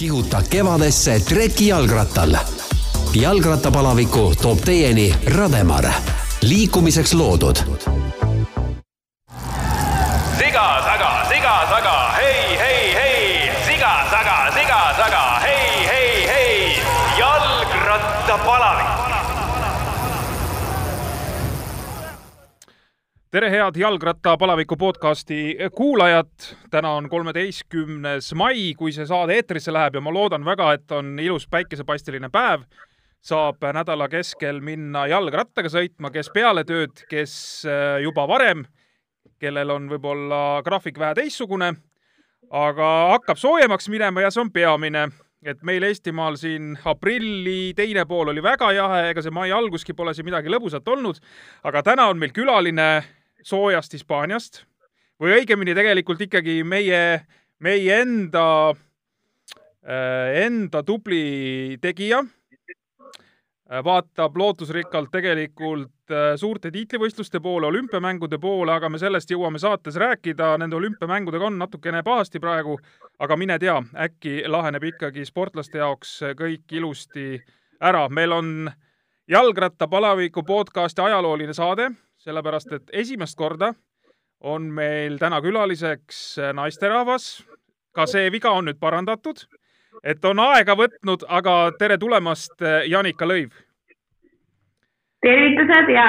kihuta kevadesse trekijalgrattal. jalgrattapalaviku toob teieni Rademar, liikumiseks loodud. Tere, head jalgrattapalaviku podcasti kuulajad. täna on kolmeteistkümnes mai, kui see saade eetrisse läheb ja ma loodan väga, et on ilus päikesepaisteline päev. saab nädala keskel minna jalgrattaga sõitma, kes peale tööd, kes äh, juba varem, kellel on võib-olla graafik vähe teistsugune, aga hakkab soojemaks minema ja see on peamine et meil Eestimaal siin aprilli teine pool oli väga jahe, ega see mai alguski pole siin midagi lõbusat olnud, aga täna on meil külaline soojast Hispaaniast või õigemini tegelikult ikkagi meie, meie enda, äh, enda tubli tegija vaatab lootusrikkalt tegelikult äh, suurte tiitlivõistluste poole, olümpiamängude poole, aga me sellest jõuame saates rääkida. Nende olümpiamängudega on natukene pahasti praegu, aga mine tea, äkki laheneb ikkagi sportlaste jaoks kõik ilusti ära. meil on jalgrattapalaviku podcasti ajalooline saade sellepärast et esimest korda on meil täna külaliseks naisterahvas. ka see viga on nüüd parandatud, et on aega võtnud, aga tere tulemast, Janika Lõiv. tervitused ja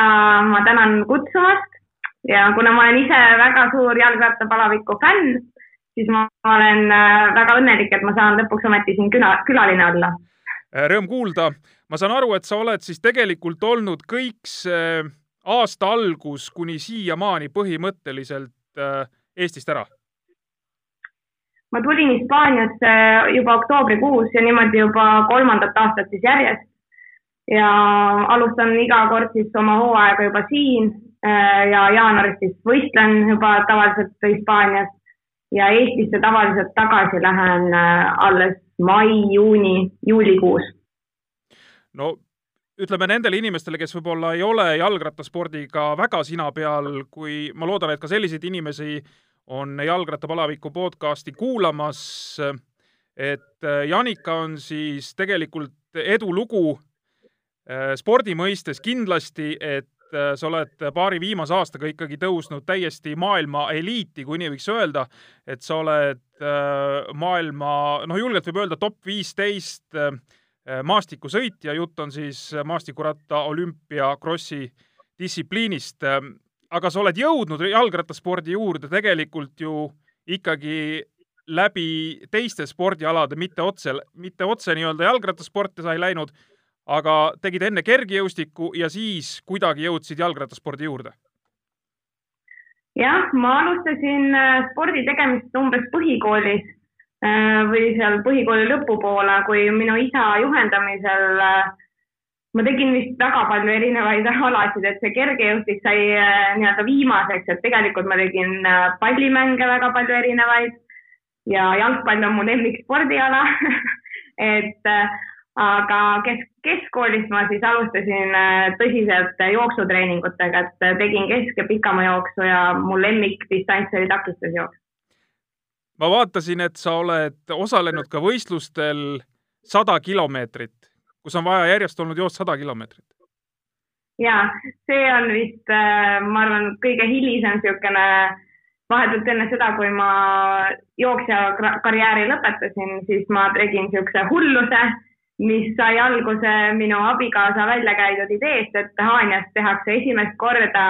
ma tänan kutsumast ja kuna ma olen ise väga suur jalgrattapalaviku fänn, siis ma olen äh, väga õnnelik, et ma saan lõpuks ometi siin küla, külaline olla. Rõõm kuulda. ma saan aru, et sa oled siis tegelikult olnud kõik see aasta algus kuni siiamaani põhimõtteliselt äh, Eestist ära? ma tulin Hispaaniasse juba oktoobrikuus ja niimoodi juba kolmandat aastat siis järjest. ja alustan iga kord siis oma hooaega juba siin äh, ja jaanuaris siis võistlen juba tavaliselt Hispaanias ja Eestisse tavaliselt tagasi lähen äh, alles mai, juuni, juulikuus. no ütleme nendele inimestele, kes võib-olla ei ole jalgrattaspordiga väga sina peal, kui ma loodan, et ka selliseid inimesi on Jalgrattapalaviku podcasti kuulamas, et äh, Janika on siis tegelikult edulugu äh, spordi mõistes kindlasti, et äh, sa oled paari viimase aastaga ikkagi tõusnud täiesti maailma eliiti, kui nii võiks öelda, et sa oled maailma, noh, julgelt võib öelda top viisteist 15 Äh, maastikusõitja, jutt on siis äh, maastikuratta olümpiakrossi distsipliinist. Ähm, aga sa oled jõudnud jalgrattaspordi juurde tegelikult ju ikkagi läbi teiste spordialade, mitte otse, mitte otse nii-öelda jalgrattasporti sa ei läinud, aga tegid enne kergejõustikku ja siis kuidagi jõudsid jalgrattaspordi juurde? jah, ma alustasin äh, spordi tegemist umbes põhikoolis või seal põhikooli lõpupoole, kui minu isa juhendamisel äh, ma tegin vist väga palju erinevaid alasid, et see kergejõustik sai äh, nii-öelda viimaseks, et tegelikult ma tegin pallimänge väga palju erinevaid ja jalgpall on mu lemmikspordiala et aga kesk, keskkoolist ma siis alustasin tõsiselt jooksutreeningutega, et tegin kesk- ja pikamajooksu ja mu lemmikdistants oli takistusjooks ma vaatasin, et sa oled osalenud ka võistlustel sada kilomeetrit, kus on vaja järjest olnud joosta sada kilomeetrit. ja see on vist, äh, ma arvan, kõige hilisem niisugune vahetult enne seda, kui ma jooksja karjääri lõpetasin, siis ma tegin niisuguse hulluse, mis sai alguse minu abikaasa välja käidud ideest, et Haanjas tehakse esimest korda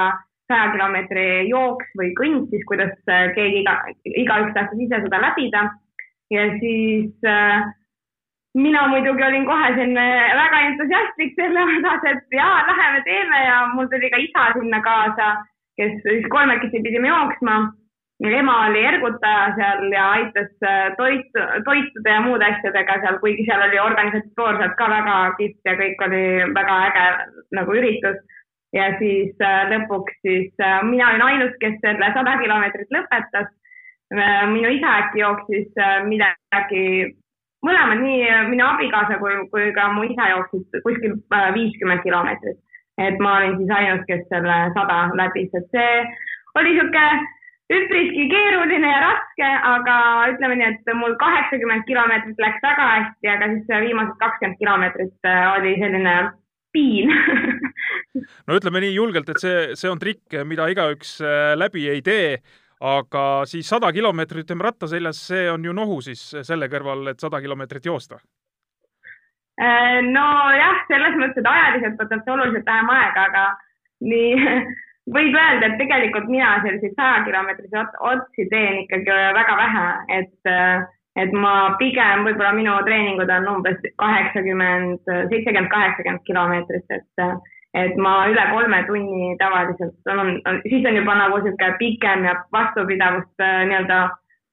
saja kilomeetri jooks või kõnd, siis kuidas äh, keegi iga, igaüks tahtis ise seda läbida. ja siis äh, mina muidugi olin kohe selline väga entusiastlik selle osas, et jaa, läheme teeme ja mul tuli ka isa sinna kaasa, kes siis kolmekesi pidime jooksma. ema oli ergutaja seal ja aitas äh, toit, toitude ja muude asjadega seal, kuigi seal oli organisatoorselt ka väga kihvt ja kõik oli väga äge nagu üritus ja siis äh, lõpuks siis äh, mina olin ainus, kes selle sada kilomeetrit lõpetas. Äh, minu isa äkki jooksis midagi, mõlemad, nii minu abikaasa kui, kui ka mu isa jooksid kuskil viiskümmend kilomeetrit. et ma olin siis ainus, kes selle sada läbis, et see oli niisugune üpriski keeruline ja raske, aga ütleme nii, et mul kaheksakümmend kilomeetrit läks väga hästi, aga siis viimased kakskümmend kilomeetrit oli selline piin no ütleme nii julgelt, et see, see on trikk, mida igaüks äh, läbi ei tee, aga siis sada kilomeetrit ütleme ratta seljas, see on ju nohu siis selle kõrval, et sada kilomeetrit joosta. Äh, nojah, selles mõttes, et ajaliselt võtab see oluliselt vähem aega, aga nii võib öelda, et tegelikult mina selliseid sajakilomeetrisi otsi teen ikkagi väga vähe, et, et ma pigem, võib-olla minu treeningud on umbes kaheksakümmend, seitsekümmend, kaheksakümmend kilomeetrit, et, et ma üle kolme tunni tavaliselt on, on, siis on juba nagu niisugune pikem ja vastupidavust äh, nii-öelda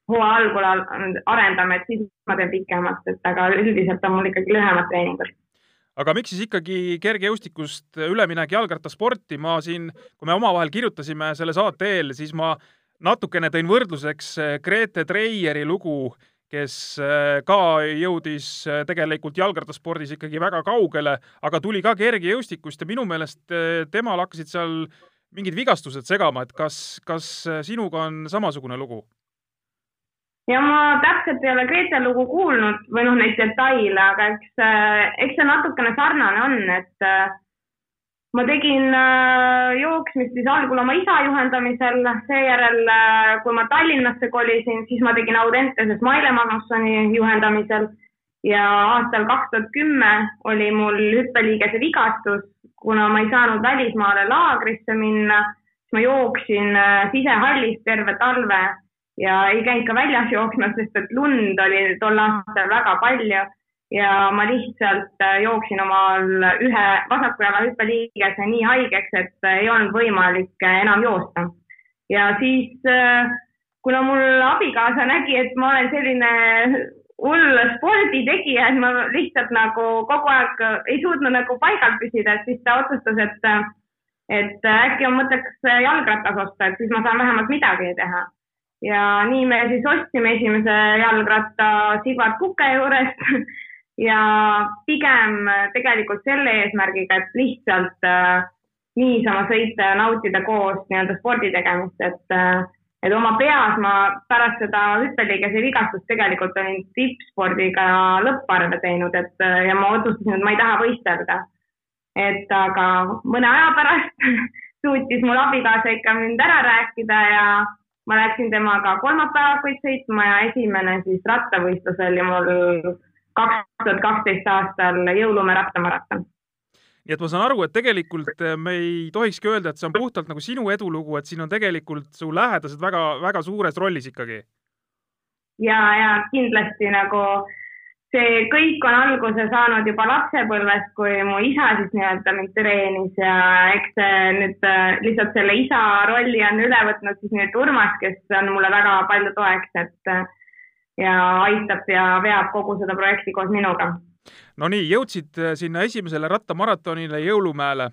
hooaja algul arendame, et siis ma teen pikemalt, et aga üldiselt on mul ikkagi lühemad treeningud. Aga miks siis ikkagi kergejõustikust üleminek jalgrattasporti, ma siin, kui me omavahel kirjutasime selle saate eel, siis ma natukene tõin võrdluseks eh, Grete Treieri lugu, kes eh, ka jõudis eh, tegelikult jalgrattaspordis ikkagi väga kaugele, aga tuli ka kergejõustikust ja minu meelest temal hakkasid seal mingid vigastused segama, et kas, kas sinuga on samasugune lugu? ja ma täpselt ei ole Grete lugu kuulnud või noh, neid detaile, aga eks, äh, eks see natukene sarnane on, et äh, ma tegin äh, jooksmist siis algul oma isa juhendamisel, seejärel, kui ma Tallinnasse kolisin, siis ma tegin Audenteses Maile Magnussoni juhendamisel. Ja aastal kaks tuhat kümme oli mul hüppeliigese vigastus, kuna ma ei saanud välismaale laagrisse minna, siis ma jooksin sisehallis terve talve ja ei käinud ka väljas jooksmas, sest et lund oli tol aastal väga palju ja ma lihtsalt äh, jooksin omal ühe vasaku jala hüppeliigese nii haigeks, et ei olnud võimalik äh, enam joosta. ja siis, äh, kuna mul abikaasa nägi, et ma olen selline hull sporditegija, et ma lihtsalt nagu kogu aeg ei suutnud nagu paigal püsida, et siis ta otsustas, et, et äkki ma mõtleks jalgratas osta, et siis ma saan vähemalt midagi teha ja nii me siis ostsime esimese jalgratta Sigvard Kuke juurest ja pigem tegelikult selle eesmärgiga, et lihtsalt äh, niisama sõita ja nautida koos nii-öelda spordi tegemist, et äh, et oma peas ma pärast seda hüppeliigese vigastust tegelikult olin tippspordiga lõpparve teinud, et äh, ja ma otsustasin, et ma ei taha võistelda. et aga mõne aja pärast suutis mul abikaasa ikka mind ära rääkida ja ma läksin temaga kolmapäevakuid sõitma ja esimene siis rattavõistlus oli mul kaks tuhat kaksteist aastal Jõulumäe rattamaraton nii et ma saan aru, et tegelikult eh, me ei tohikski öelda, et see on puhtalt nagu sinu edulugu, et siin on tegelikult su lähedased väga, väga suures rollis ikkagi. ja, ja kindlasti nagu see kõik on alguse saanud juba lapsepõlvest, kui mu isa siis nii-öelda mind treenis ja eks see nüüd äh, lihtsalt selle isa rolli on üle võtnud siis nüüd Urmas, kes on mulle väga palju toeks, et äh, ja aitab ja veab kogu seda projekti koos minuga. no nii, jõudsid äh, sinna esimesele rattamaratonile Jõulumäele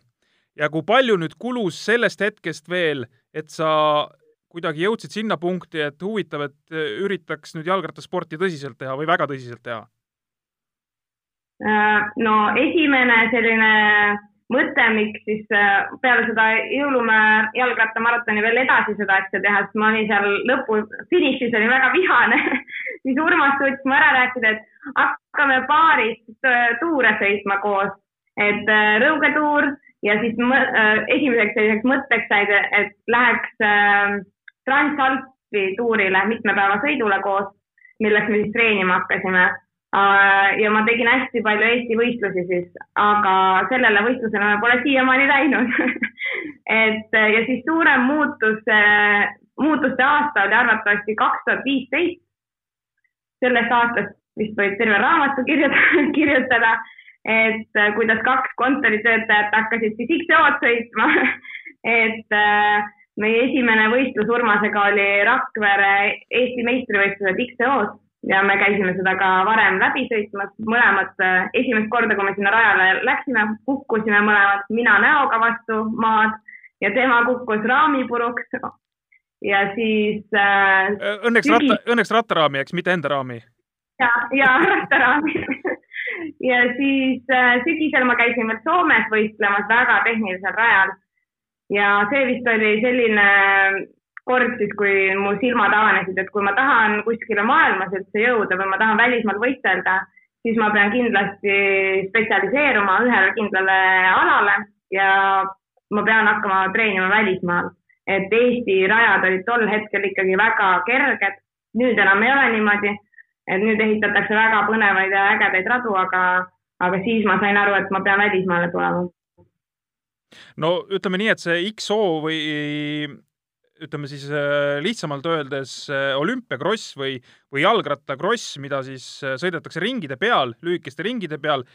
ja kui palju nüüd kulus sellest hetkest veel, et sa kuidagi jõudsid sinna punkti, et huvitav, et üritaks nüüd jalgrattasporti tõsiselt teha või väga tõsiselt teha? Äh, no esimene selline mõte, miks siis äh, peale seda jõulumäe jalgrattamaratoni veel edasi seda asja teha, sest ma olin seal lõpu, finišis olin väga vihane siis Urmas suutis mu ära rääkida, et hakkame paaris tuure sõitma koos, et äh, rõugetuur ja siis esimeseks selliseks mõtteks said, et läheks Transalpi tuurile mitme päeva sõidule koos, milleks me siis treenima hakkasime Äh, ja ma tegin hästi palju Eesti võistlusi siis, aga sellele võistlusele ma pole siiamaani läinud et ja siis suurem muutus, muutuste aasta oli arvatavasti kaks tuhat viisteist. Sellest aastast vist võib terve raamatu kirjutada, kirjutada, et kuidas kaks kontoritöötajat hakkasid siis X-jood sõitma et äh, meie esimene võistlus Urmasega oli Rakvere Eesti meistrivõistlused X-joos ja me käisime seda ka varem läbi sõitmas, mõlemad äh, esimest korda, kui me sinna rajale läksime, kukkusime mõlemad, mina näoga vastu maad ja tema kukkus raami puruks. Ja siis äh,. Õnneks sügis... ratta, õnneks rattaraami, eks, mitte enda raami. ja, ja rattaraami ja siis äh, sügisel ma käisin veel Soomes võistlemas väga tehnilisel rajal ja see vist oli selline kord siis, kui mu silmad avanesid, et kui ma tahan kuskile maailmas üldse jõuda või ma tahan välismaal võistelda, siis ma pean kindlasti spetsialiseeruma ühele kindlale alale ja ma pean hakkama treenima välismaal. Et Eesti rajad olid tol hetkel ikkagi väga kerged, nüüd enam ei ole niimoodi, et nüüd ehitatakse väga põnevaid ja ägedaid radu, aga, aga siis ma sain aru, et ma pean välismaale tulema. No ütleme nii, et see XO või ütleme siis äh, lihtsamalt öeldes äh, olümpiakross või, või jalgrattakross, mida siis äh, sõidetakse ringide peal, lühikeste ringide peal,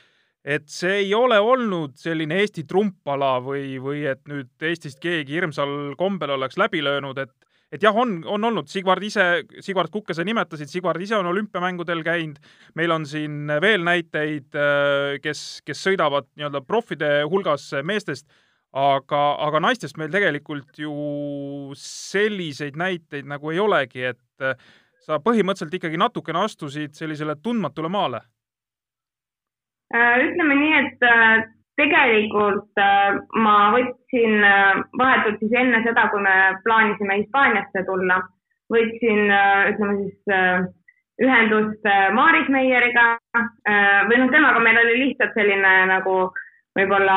et see ei ole olnud selline Eesti trumpala või, või et nüüd Eestist keegi hirmsal kombel oleks läbi löönud, et et jah, on, on olnud, Sigvard ise, Sigvard Kukke sa nimetasid, Sigvard ise on olümpiamängudel käinud, meil on siin veel näiteid, kes, kes sõidavad nii-öelda proffide hulgas meestest aga, aga naistest meil tegelikult ju selliseid näiteid nagu ei olegi, et äh, sa põhimõtteliselt ikkagi natukene astusid sellisele tundmatule maale. Äh, ütleme nii, et äh, tegelikult ma võtsin vahetult siis enne seda, kui me plaanisime Hispaaniasse tulla, võtsin ütleme siis ühendust Maaris Meieriga või noh, temaga meil oli lihtsalt selline nagu võib-olla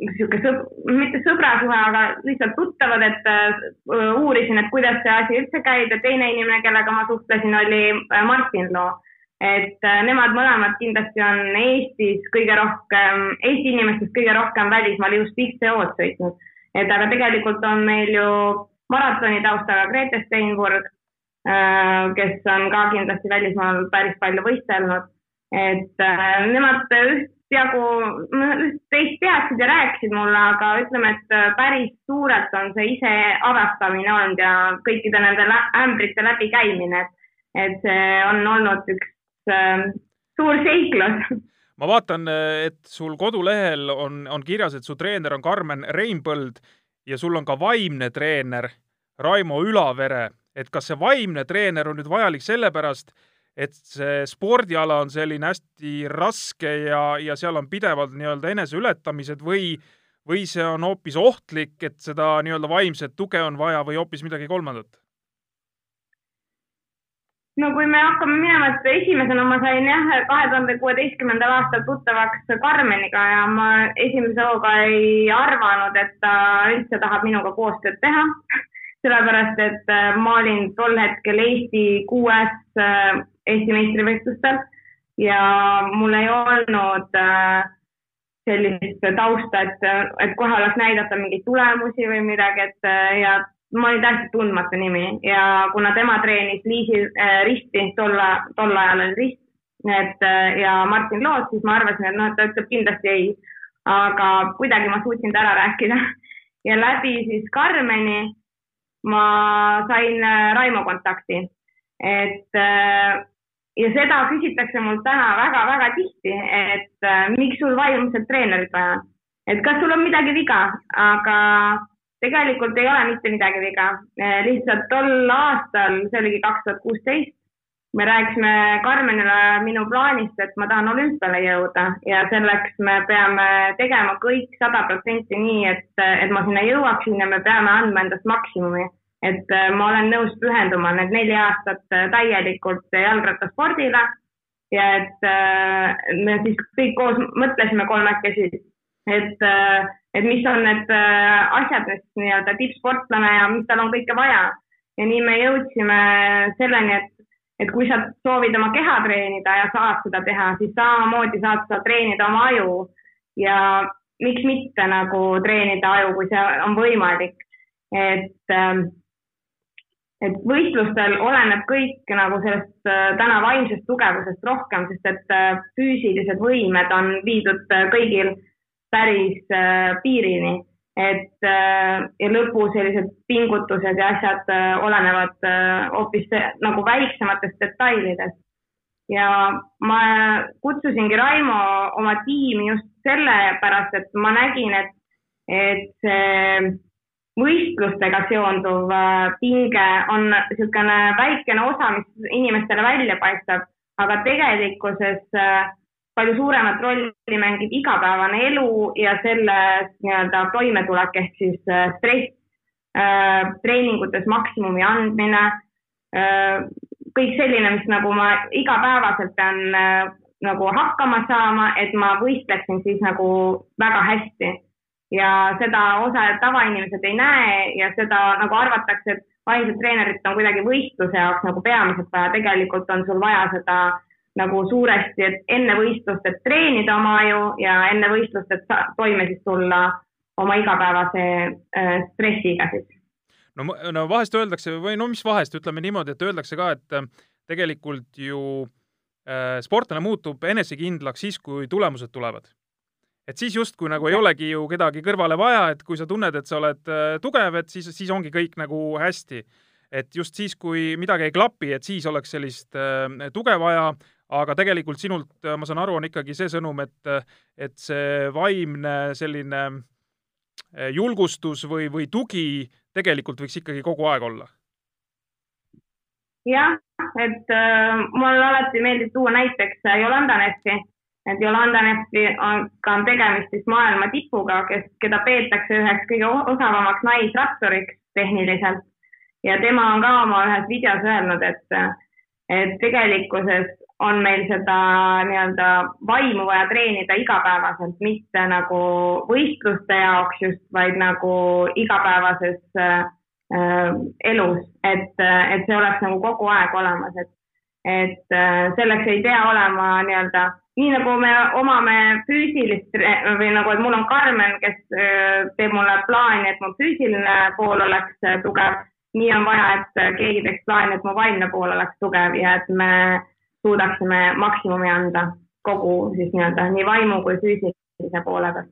niisugune sõb-, mitte sõbrasuhe, aga lihtsalt tuttavad, et uurisin, et kuidas see asi üldse käib ja teine inimene, kellega ma suhtlesin, oli äh, Martin Loo. Et uh, nemad mõlemad kindlasti on Eestis kõige rohkem, Eesti inimestest kõige rohkem välismaal just XCO-d sõitnud. et aga tegelikult on meil ju maratoni taustaga Grete Steinburg uh,, kes on ka kindlasti välismaal päris palju võistelnud. et nemad üht jagu teist teadsid ja rääkisid mulle, aga ütleme, et äh, päris suurelt on see ise avastamine olnud ja kõikide nende ämbrite läbikäimine, et, et see on olnud üks äh, suur seiklus ma vaatan, et sul kodulehel on, on kirjas, et su treener on Karmen Reinpõld ja sul on ka vaimne treener Raimo Ülavere, et kas see vaimne treener on nüüd vajalik sellepärast, et see spordiala on selline hästi raske ja, ja seal on pidevalt nii-öelda eneseületamised või, või see on hoopis ohtlik, et seda nii-öelda vaimset tuge on vaja või hoopis midagi kolmandat? No kui me hakkame minema, et esimesena ma sain jah, kahe tuhande kuueteistkümnendal aastal tuttavaks Karmeniga ja ma esimese hooga ei arvanud, et ta üldse tahab minuga koostööd teha. Sellepärast, et äh, ma olin tol hetkel Eesti kuues äh, Eesti meistrivõistlustel ja mul ei olnud äh, sellist tausta, et, et kohe oleks näidata mingeid tulemusi või midagi, et ja ma olin täiesti tundmatu nimi ja kuna tema treenis Liisi äh, Risti, tol, tol ajal oli Rist, et äh, ja Martin Loot, siis ma arvasin, et noh, et ta ütleb kindlasti ei. aga kuidagi ma suutsin ta ära rääkida ja läbi siis Karmeni ma sain äh, Raimo kontakti, et äh, ja seda küsitakse mul täna väga-väga tihti, et miks sul vaimset treenerit vaja on. et kas sul on midagi viga, aga tegelikult ei ole mitte midagi viga. Äh, lihtsalt tol aastal, see oligi kaks tuhat kuusteist, me rääkisime Karmenile minu plaanist, et ma tahan olümpiale jõuda ja selleks me peame tegema kõik sada protsenti nii, et, et ma sinna jõuaksin ja me peame andma endast maksimumi et äh, ma olen nõus pühenduma need neli aastat äh, täielikult jalgrattaspordile ja et äh, me siis kõik koos mõtlesime kolmekesi, et, et mis on need asjad, mis nii-öelda tippsportlane ja mis tal on kõike vaja. ja nii me jõudsime selleni, et, et kui sa soovid oma keha treenida ja saad seda teha, siis samamoodi saad sa treenida oma aju ja miks mitte nagu treenida aju, kui see on võimalik. et äh, et võistlustel oleneb kõik nagu sellest äh, täna vaimsest tugevusest rohkem, sest et äh, füüsilised võimed on viidud äh, kõigil päris piirini, et ja lõpu sellised pingutused ja asjad olenevad hoopis nagu väiksematest detailidest. ja ma kutsusingi Raimo oma tiimi just sellepärast, et ma nägin, et, et see võistlustega seonduv äh, pinge on niisugune väikene osa, mis inimestele välja paistab, aga tegelikkuses äh, palju suuremat rolli mängib igapäevane elu ja selles nii-öelda toimetulek ehk siis äh, stress. äh, treeningutes maksimumi andmine äh,, kõik selline, mis nagu ma igapäevaselt pean äh, nagu hakkama saama, et ma võistleksin siis nagu väga hästi. ja seda osa tavainimesed ei näe ja seda nagu arvatakse, et vaimset treenerit on kuidagi võistluse jaoks nagu peamiselt vaja, tegelikult on sul vaja seda nagu suuresti, et enne võistlust, et treenida oma aju ja enne võistlust, et toime siis tulla oma igapäevase äh, stressiga siis. no, no vahest öeldakse või no mis vahest, ütleme niimoodi, et öeldakse ka, et äh, tegelikult ju äh, sportlane muutub enesekindlaks siis, kui tulemused tulevad. et siis justkui nagu ei olegi ju kedagi kõrvale vaja, et kui sa tunned, et sa oled äh, tugev, et siis, siis ongi kõik nagu hästi. et just siis, kui midagi ei klapi, et siis oleks sellist äh, tuge vaja, aga tegelikult sinult, äh, ma saan aru, on ikkagi see sõnum, et, et see vaimne selline äh, julgustus või, või tugi tegelikult võiks ikkagi kogu aeg olla. jah, et äh, mulle alati meeldib tuua näiteks äh, Yolanda Neffi, et Yolanda Neffi on ka on tegemist siis maailma tipuga, kes, keda peetakse üheks kõige osavamaks naisratturiks tehniliselt ja tema on ka oma ühes videos öelnud, et, et tegelikkuses on meil seda nii-öelda vaimu vaja treenida igapäevaselt, mitte nagu võistluste jaoks just, vaid nagu igapäevases äh, elus, et, et see oleks nagu kogu aeg olemas, et, et äh, selleks ei pea olema nii-öelda, nii nagu me omame füüsilist või nagu, et mul on Karmen, kes äh, teeb mulle plaani, et mu füüsiline pool oleks äh, tugev, nii on vaja, et keegi teeks plaani, et mu vaimne pool oleks tugev ja et me suudaksime maksimumi anda kogu siis nii-öelda nii vaimu kui füüsilise poole pealt.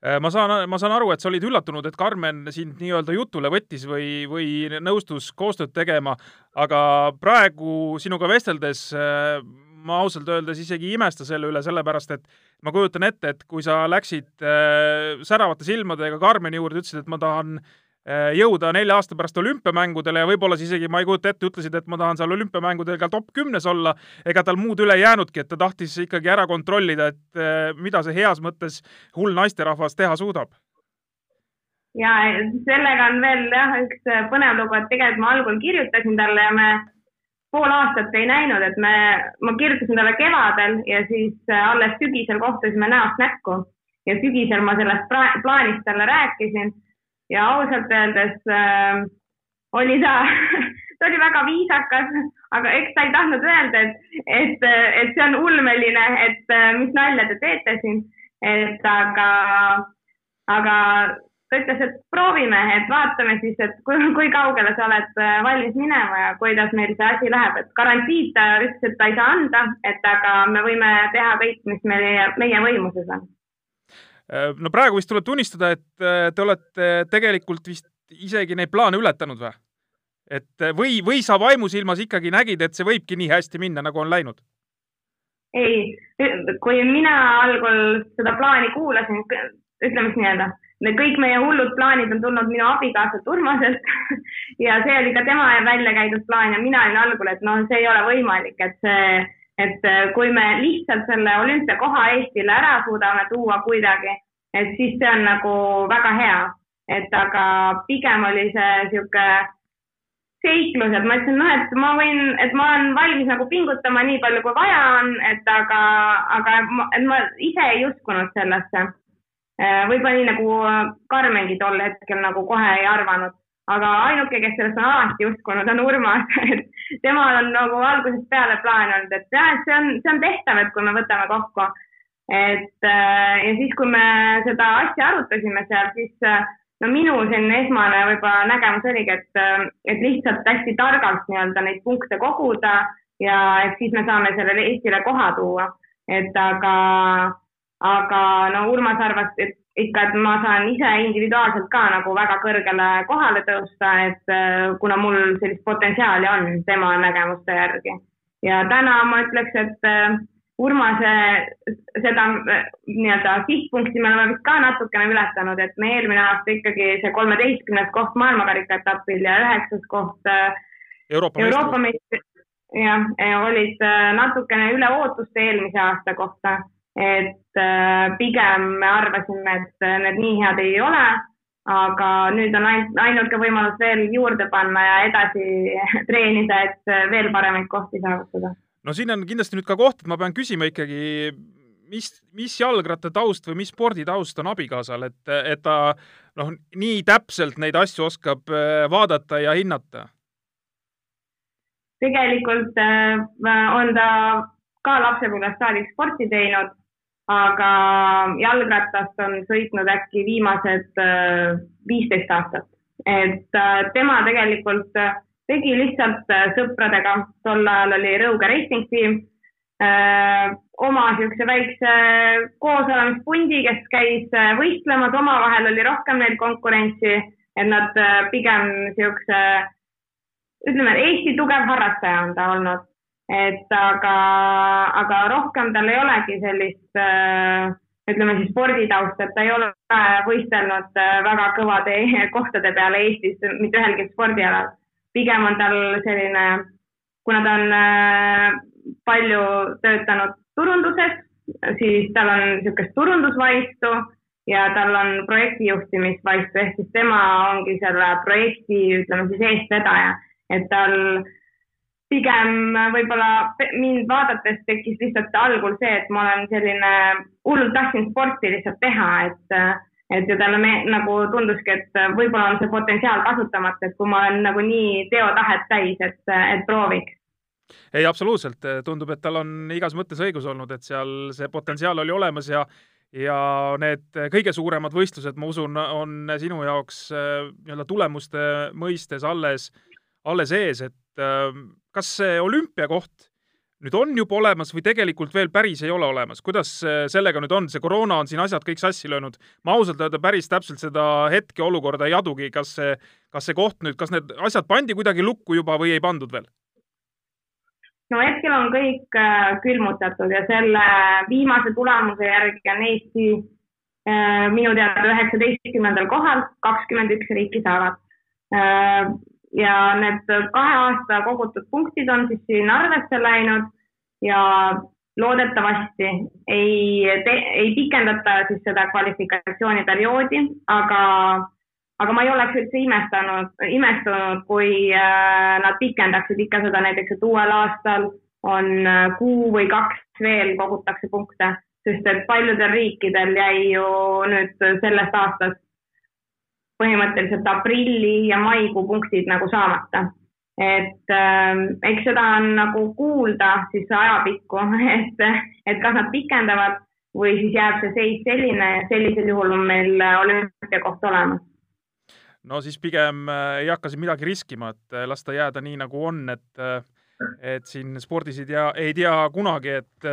Äh, ma saan, ma saan aru, et sa olid üllatunud, et Karmen sind nii-öelda jutule võttis või, või nõustus koostööd tegema, aga praegu sinuga vesteldes äh, ma ausalt öeldes isegi ei imesta selle üle, sellepärast et ma kujutan ette, et kui sa läksid äh, säravate silmadega Karmeni juurde, ütlesid, et ma tahan jõuda nelja aasta pärast olümpiamängudele ja võib-olla siis isegi, ma ei kujuta ette, ütlesid, et ma tahan seal olümpiamängudel ka top kümnes olla, ega tal muud üle ei jäänudki, et ta tahtis ikkagi ära kontrollida, et äh, mida see heas mõttes hull naisterahvas teha suudab. ja sellega on veel jah, üks põnev lugu, et tegelikult ma algul kirjutasin talle ja me pool aastat ei näinud, et me, ma kirjutasin talle kevadel ja siis äh, alles sügisel kohtusime näost näkku. Ja sügisel ma sellest plaanist talle rääkisin ja ausalt öeldes äh, oli ta ta oli väga viisakas, aga eks ta ei tahtnud öelda, et, et, et see on ulmeline, et äh, mis nalja te teete siin, et aga, aga ta ütles, et proovime, et vaatame siis, et kui, kui kaugele sa oled äh, valmis minema ja kuidas meil see asi läheb, et garantiid ta ütles, et ta ei saa anda, et aga me võime teha kõik, mis meie, meie võimuses on no praegu vist tuleb tunnistada, et äh, te olete tegelikult vist isegi neid plaane ületanud või? et äh, või, või sa vaimusilmas ikkagi nägid, et see võibki nii hästi minna, nagu on läinud? ei, kui mina algul seda plaani kuulasin, ütleme siis nii-öelda, kõik meie hullud plaanid on tulnud minu abikaasalt Urmaselt ja see oli ka tema välja käidud plaan ja mina olin algul, et noh, see ei ole võimalik, et see et äh, kui me lihtsalt selle olümpiakoha Eestile ära suudame tuua kuidagi, et siis see on nagu väga hea. et aga pigem oli see sihuke seiklus, et ma ütlesin, noh, et ma võin, et ma olen valmis nagu pingutama nii palju, kui vaja on, et aga, aga ma, et ma ise ei uskunud sellesse. Äh, võib-olla nii nagu Karmengi tol hetkel nagu kohe ei arvanud aga ainuke, kes sellest on alati uskunud, on Urmas et temal on nagu algusest peale plaan olnud, et jah, et see on, see on tehtav, et kui me võtame kokku. Et äh, ja siis, kui me seda asja arutasime seal, siis äh, no minu selline esmane võib-olla nägemus oligi, et, äh, et lihtsalt hästi targalt nii-öelda neid punkte koguda ja et siis me saame sellele Eestile koha tuua. et aga, aga no Urmas arvas, et ikka, et ma saan ise individuaalselt ka nagu väga kõrgele kohale tõusta, et kuna mul sellist potentsiaali on tema nägemuste järgi. ja täna ma ütleks, et Urmase seda äh, nii-öelda sihtpunkti me oleme vist ka natukene ületanud, et me eelmine aasta ikkagi see kolmeteistkümnes koht maailmakarika etapil ja üheksas koht Euroopa, Euroopa meistri, jah, olid natukene üle ootuste eelmise aasta kohta et äh, pigem me arvasime, et need nii head ei ole, aga nüüd on ainult, ainuke võimalus veel juurde panna ja edasi treenida, et veel paremaid kohti saavutada. No siin on kindlasti nüüd ka koht, et ma pean küsima ikkagi, mis, mis jalgrattataust või mis sporditaust on abikaasal, et, et ta noh, nii täpselt neid asju oskab äh, vaadata ja hinnata? tegelikult äh, on ta ka lapsepõlvest saadik sporti teinud aga jalgratast on sõitnud äkki viimased äh, viisteist aastat. et tema tegelikult äh, tegi lihtsalt sõpradega, tol ajal oli Rõuge Racing Team, oma niisuguse väikse koosolemispundi, kes käis võistlemas, omavahel oli rohkem neil konkurentsi, et nad pigem niisuguse, ütleme, Eesti tugev harrastaja on ta olnud et aga, aga rohkem tal ei olegi sellist äh, ütleme siis sporditausta, et ta ei ole võistelnud äh, väga kõvade kohtade peale Eestis mitte ühelgi spordialal. Pigem on tal selline, kuna ta on äh, palju töötanud turunduses, siis tal on niisugust turundusvaistu ja tal on projektijuhtimisvaistu, ehk siis tema ongi selle projekti, ütleme siis eestvedaja, et tal äh, pigem võib-olla mind vaadates tekkis lihtsalt algul see, et ma olen selline, hullult tahtsin sporti lihtsalt teha, et, et ja talle me, nagu tunduski, et võib-olla on see potentsiaal kasutamata, et kui ma olen nagu nii teotahet täis, et, et prooviks. Ei, absoluutselt, tundub, et tal on igas mõttes õigus olnud, et seal see potentsiaal oli olemas ja ja need kõige suuremad võistlused, ma usun, on sinu jaoks äh, nii-öelda tulemuste mõistes alles, alles ees, et äh, kas see olümpiakoht nüüd on juba olemas või tegelikult veel päris ei ole olemas, kuidas sellega nüüd on, see koroona on siin asjad kõik sassi löönud. ma ausalt öelda päris täpselt seda hetkeolukorda ei adugi, kas see, kas see koht nüüd, kas need asjad pandi kuidagi lukku juba või ei pandud veel? no hetkel on kõik äh, külmutatud ja selle viimase tulemuse järgi on Eesti äh, minu teada üheksateistkümnendal kohal, kakskümmend üks riiki saavad äh, ja need kahe aasta kogutud punktid on siis siin arvesse läinud ja loodetavasti ei, ei pikendata siis seda kvalifikatsiooniperioodi, aga, aga ma ei oleks üldse imestanud, imestunud, kui äh, nad pikendaksid ikka seda näiteks, et uuel aastal on äh, kuu või kaks veel kogutakse punkte, sest et paljudel riikidel jäi ju nüüd sellest aastast põhimõtteliselt aprilli ja maikuu punktid nagu saamata. et äh, eks seda on nagu kuulda siis ajapikku, et, et kas nad pikendavad või siis jääb see seis selline sellisel juhul on meil olümpiakoht olemas. no siis pigem äh, ei hakka siin midagi riskima, et äh, las ta jääda nii, nagu on, et äh, et siin spordis ei tea, ei tea kunagi, et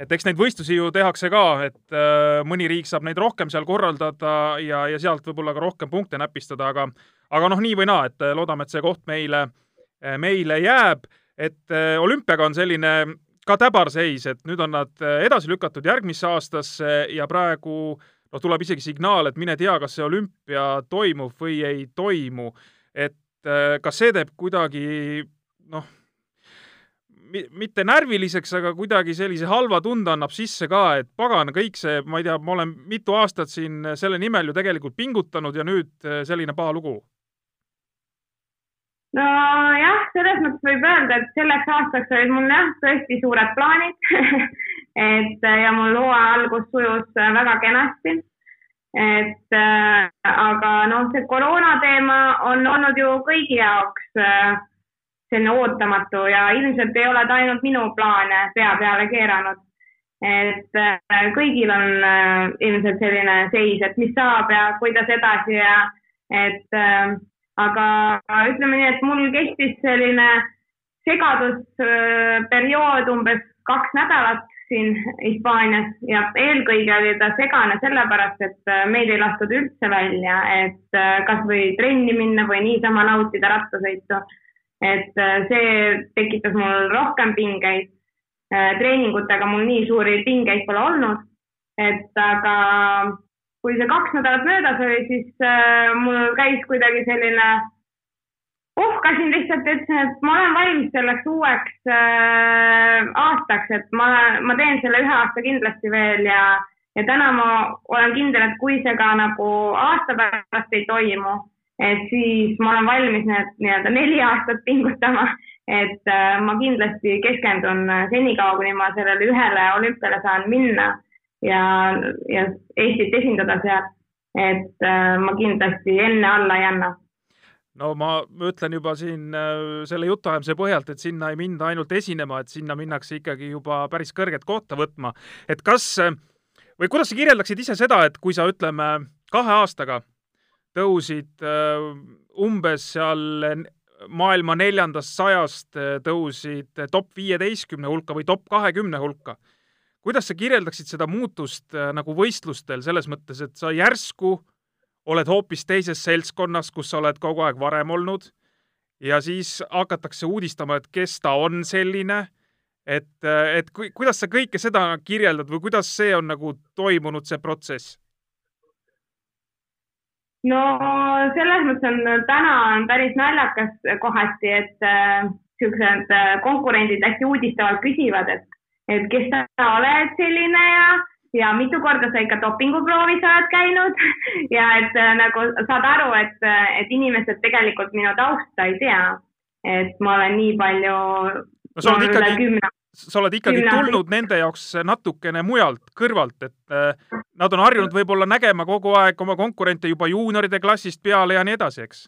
et eks neid võistlusi ju tehakse ka, et äh, mõni riik saab neid rohkem seal korraldada ja, ja sealt võib-olla ka rohkem punkte näpistada, aga aga noh, nii või naa, et äh, loodame, et see koht meile, äh, meile jääb, et olümpiaga on selline ka täbarseis, et nüüd on nad edasi lükatud järgmisse aastasse ja praegu noh, tuleb isegi signaal, et mine tea, kas see olümpia toimub või ei toimu. et kas see teeb kuidagi noh, mitte närviliseks, aga kuidagi sellise halva tunde annab sisse ka, et pagan, kõik see, ma ei tea, ma olen mitu aastat siin selle nimel ju tegelikult pingutanud ja nüüd eh, selline paha lugu. nojah, selles mõttes võib öelda, et selleks aastaks olid mul jah, tõesti suured plaanid et ja mul hooaja algus sujus väga kenasti. et äh, aga noh, see koroona teema on olnud ju kõigi jaoks äh, selline ootamatu ja ilmselt ei ole ta ainult minu plaane pea peale keeranud. et äh, kõigil on äh, ilmselt selline seis, et mis saab ja kuidas edasi ja et äh, aga ütleme nii, et mul kestis selline segadusperiood umbes kaks nädalat siin Hispaanias ja eelkõige oli ta segane sellepärast, et meid ei lastud üldse välja, et kasvõi trenni minna või niisama nautida rattasõitu et äh, see tekitas mul rohkem pingeid. Äh, treeningutega mul nii suuri pingeid pole olnud, et aga kui see kaks nädalat möödas oli, siis äh, mul käis kuidagi selline uhkasin lihtsalt, ütlesin, et ma olen valmis selleks uueks äh, aastaks, et ma, ma teen selle ühe aasta kindlasti veel ja, ja täna ma olen kindel, et kui see ka nagu aasta pärast ei toimu, et siis ma olen valmis need nii-öelda neli aastat pingutama, et äh, ma kindlasti keskendun senikaua, kuni ma sellele ühele olümpiale saan minna ja, ja Eestit esindada seal. et äh, ma kindlasti enne alla ei anna no ma ütlen juba siin äh, selle jutuajamise põhjalt, et sinna ei minda ainult esinema, et sinna minnakse ikkagi juba päris kõrget kohta võtma. et kas või kuidas sa kirjeldaksid ise seda, et kui sa ütleme kahe aastaga tõusid umbes seal maailma neljandast sajast tõusid top viieteistkümne hulka või top kahekümne hulka kuidas sa kirjeldaksid seda muutust äh, nagu võistlustel selles mõttes, et sa järsku oled hoopis teises seltskonnas, kus sa oled kogu aeg varem olnud ja siis hakatakse uudistama, et kes ta on selline, et, äh, et kui, kuidas sa kõike seda kirjeldad või kuidas see on nagu toimunud, see protsess? No selles mõttes on täna on päris naljakas kohati, et niisugused äh, konkurendid hästi uudistavalt küsivad, et et kes sa oled selline ja, ja mitu korda sa ikka dopinguproovis oled käinud ja et äh, nagu saad aru, et, äh, et inimesed tegelikult minu tausta ei tea. et ma olen nii palju. no sa oled ikkagi, sa oled ikkagi tulnud nende jaoks natukene mujalt, kõrvalt, et äh, nad on harjunud võib-olla nägema kogu aeg oma konkurente juba juunioride klassist peale ja nii edasi, eks?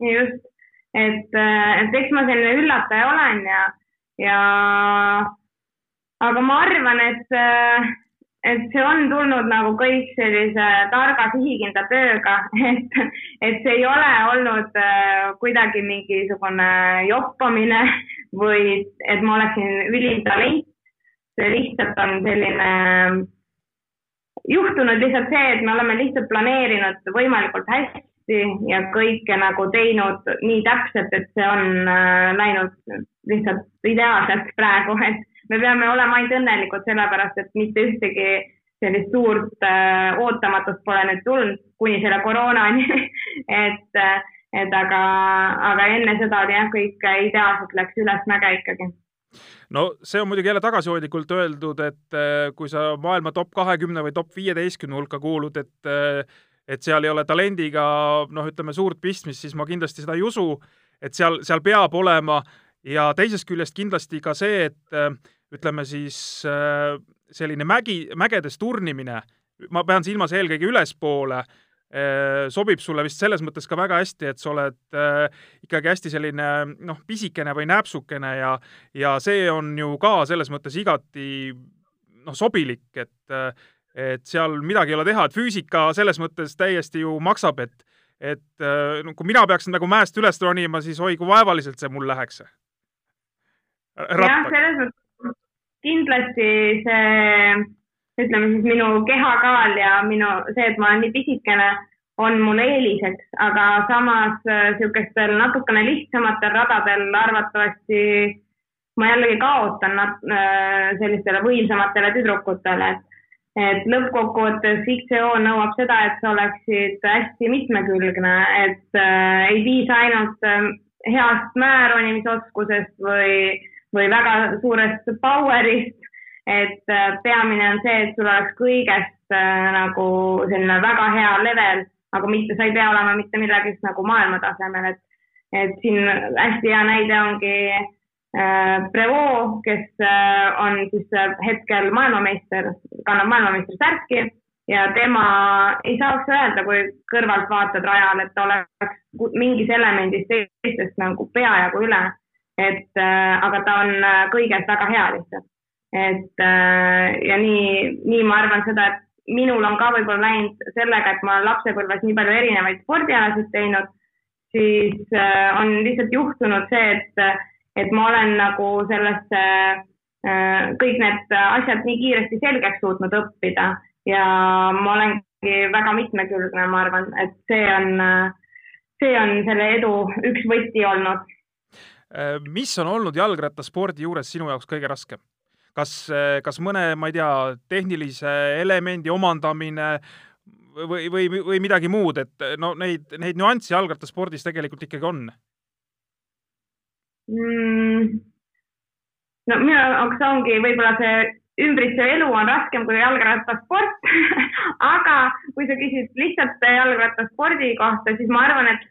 just, et, äh, et eks ma selline üllataja olen ja, ja aga ma arvan, et, äh, et see on tulnud nagu kõik sellise targa sihikindla tööga, et, et see ei ole olnud äh, kuidagi mingisugune joppamine või et ma oleksin ülim talent. see lihtsalt on selline, juhtunud lihtsalt see, et me oleme lihtsalt planeerinud võimalikult hästi ja kõike nagu teinud nii täpselt, et see on äh, läinud lihtsalt ideaalselt praegu, et me peame olema ainult õnnelikud, sellepärast et mitte ühtegi sellist suurt äh, ootamatust pole nüüd tulnud kuni selle koroonani. Et, äh, et aga, aga enne seda oli jah, kõik ideaalselt läks ülesmäge ikkagi. No see on muidugi jälle tagasihoidlikult öeldud, et äh, kui sa maailma top kahekümne või top viieteistkümne hulka kuulud, et äh, et seal ei ole talendiga noh, ütleme suurt pistmist, siis ma kindlasti seda ei usu, et seal, seal peab olema. Ja teisest küljest kindlasti ka see, et ütleme siis äh, selline mägi, mägedes turnimine, ma pean silmas eelkõige ülespoole, äh, sobib sulle vist selles mõttes ka väga hästi, et sa oled äh, ikkagi hästi selline noh, pisikene või näpsukene ja, ja see on ju ka selles mõttes igati noh, sobilik, et, et seal midagi ei ole teha, et füüsika selles mõttes täiesti ju maksab, et et no kui mina peaksin nagu mäest üles ronima, siis oi kui vaevaliselt see mul läheks. jah, selles mõttes kindlasti see, ütleme siis minu kehakaal ja minu see, et ma olen nii pisikene, on mul eeliseks, aga samas niisugustel äh, natukene lihtsamatel radadel arvatavasti ma jällegi kaotan äh, sellistele võimsamatele tüdrukutele, et et lõppkokkuvõttes XCO nõuab seda, et sa oleksid hästi mitmekülgne, et äh, ei piisa ainult äh, heast määronimisoskusest või või väga suurest power'ist. et äh, peamine on see, et sul oleks kõigest äh, nagu selline väga hea level, aga mitte, sa ei pea olema mitte millegist nagu maailmatasemel, et, et siin hästi hea näide ongi äh, Prevo, kes on siis hetkel maailmameister, kannab maailmameistri särki ja tema ei saaks öelda, kui kõrvalt vaatad rajal, et ta oleks mingis elemendis teistest nagu peajagu üle et äh, aga ta on äh, kõiges väga hea lihtsalt. et äh, ja nii, nii ma arvan seda, et minul on ka võib-olla läinud sellega, et ma olen lapsepõlves nii palju erinevaid spordialasid teinud, siis on lihtsalt juhtunud see, et, et ma olen nagu sellesse kõik need asjad nii kiiresti selgeks suutnud õppida ja ma olengi väga mitmekülgne, ma arvan, et see on, see on selle edu üks võti olnud mis on olnud jalgrattaspordi juures sinu jaoks kõige raskem? kas, äh, kas mõne, ma ei tea, tehnilise elemendi omandamine või, või, või midagi muud, et no neid, neid nüansse jalgrattaspordis tegelikult ikkagi on mm.? no minu jaoks ongi võib-olla see ümbritsev elu on raskem kui jalgrattasport aga kui sa küsid lihtsalt jalgrattaspordi kohta, siis ma arvan, et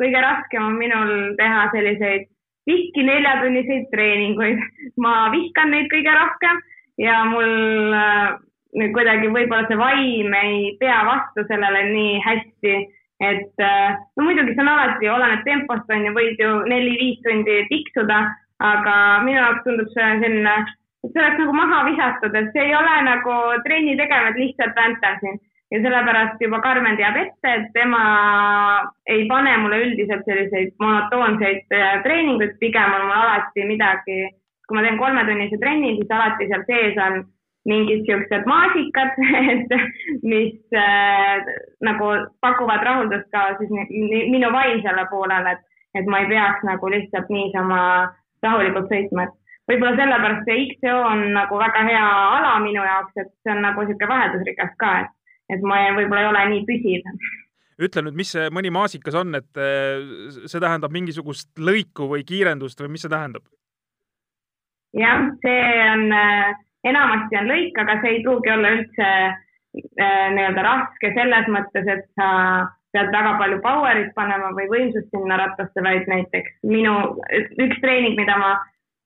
kõige raskem on minul teha selliseid pikki neljatunniseid treeninguid. ma vihkan neid kõige rohkem ja mul äh, kuidagi võib-olla see vaim ei pea vastu sellele nii hästi, et äh, no muidugi see on alati, oleneb tempost on ju, võid ju neli-viis tundi tiksuda, aga minu jaoks tundub see selline et see oleks nagu maha visatud, et see ei ole nagu trenni tegemine, et lihtsalt väntan siin ja sellepärast juba Karmen teab ette, et tema ei pane mulle üldiselt selliseid monotoonseid äh, treeninguid, pigem on mul alati midagi, kui ma teen kolmetunnise trenni, siis alati seal sees on mingid siuksed maasikad, et mis äh, nagu pakuvad rahuldust ka siis minu vaimsele poolele, et, et ma ei peaks nagu lihtsalt niisama rahulikult sõitma, et võib-olla sellepärast see XO on nagu väga hea ala minu jaoks, et see on nagu niisugune vaheldusrikas ka, et, et ma võib-olla ei ole nii püsiv. ütle nüüd, mis see mõni maasikas on, et eh, see tähendab mingisugust lõiku või kiirendust või mis see tähendab? jah, see on, eh, enamasti on lõik, aga see ei pruugi olla üldse eh, nii-öelda raske selles mõttes, et sa pead väga palju power'it panema või võimsust sinna rattasse, vaid näiteks minu üks treening, mida ma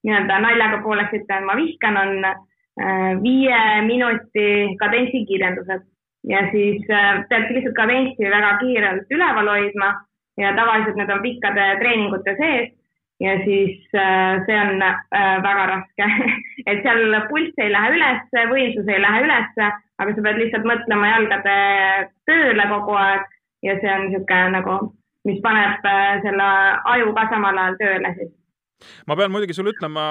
nii-öelda naljaga pooleks ütlen, ma vihkan, on äh, viie minuti kadentsi kiirendused ja siis äh, peadki lihtsalt kadentsi väga kiirelt üleval hoidma ja tavaliselt need on pikkade treeningute sees ja siis äh, see on väga raske. Et seal pulss ei lähe üles, võimsus ei lähe ülesse, aga sa pead lihtsalt mõtlema jalgade tööle kogu aeg ja see on niisugune nagu, mis paneb selle aju ka samal ajal tööle siis ma pean muidugi sulle ütlema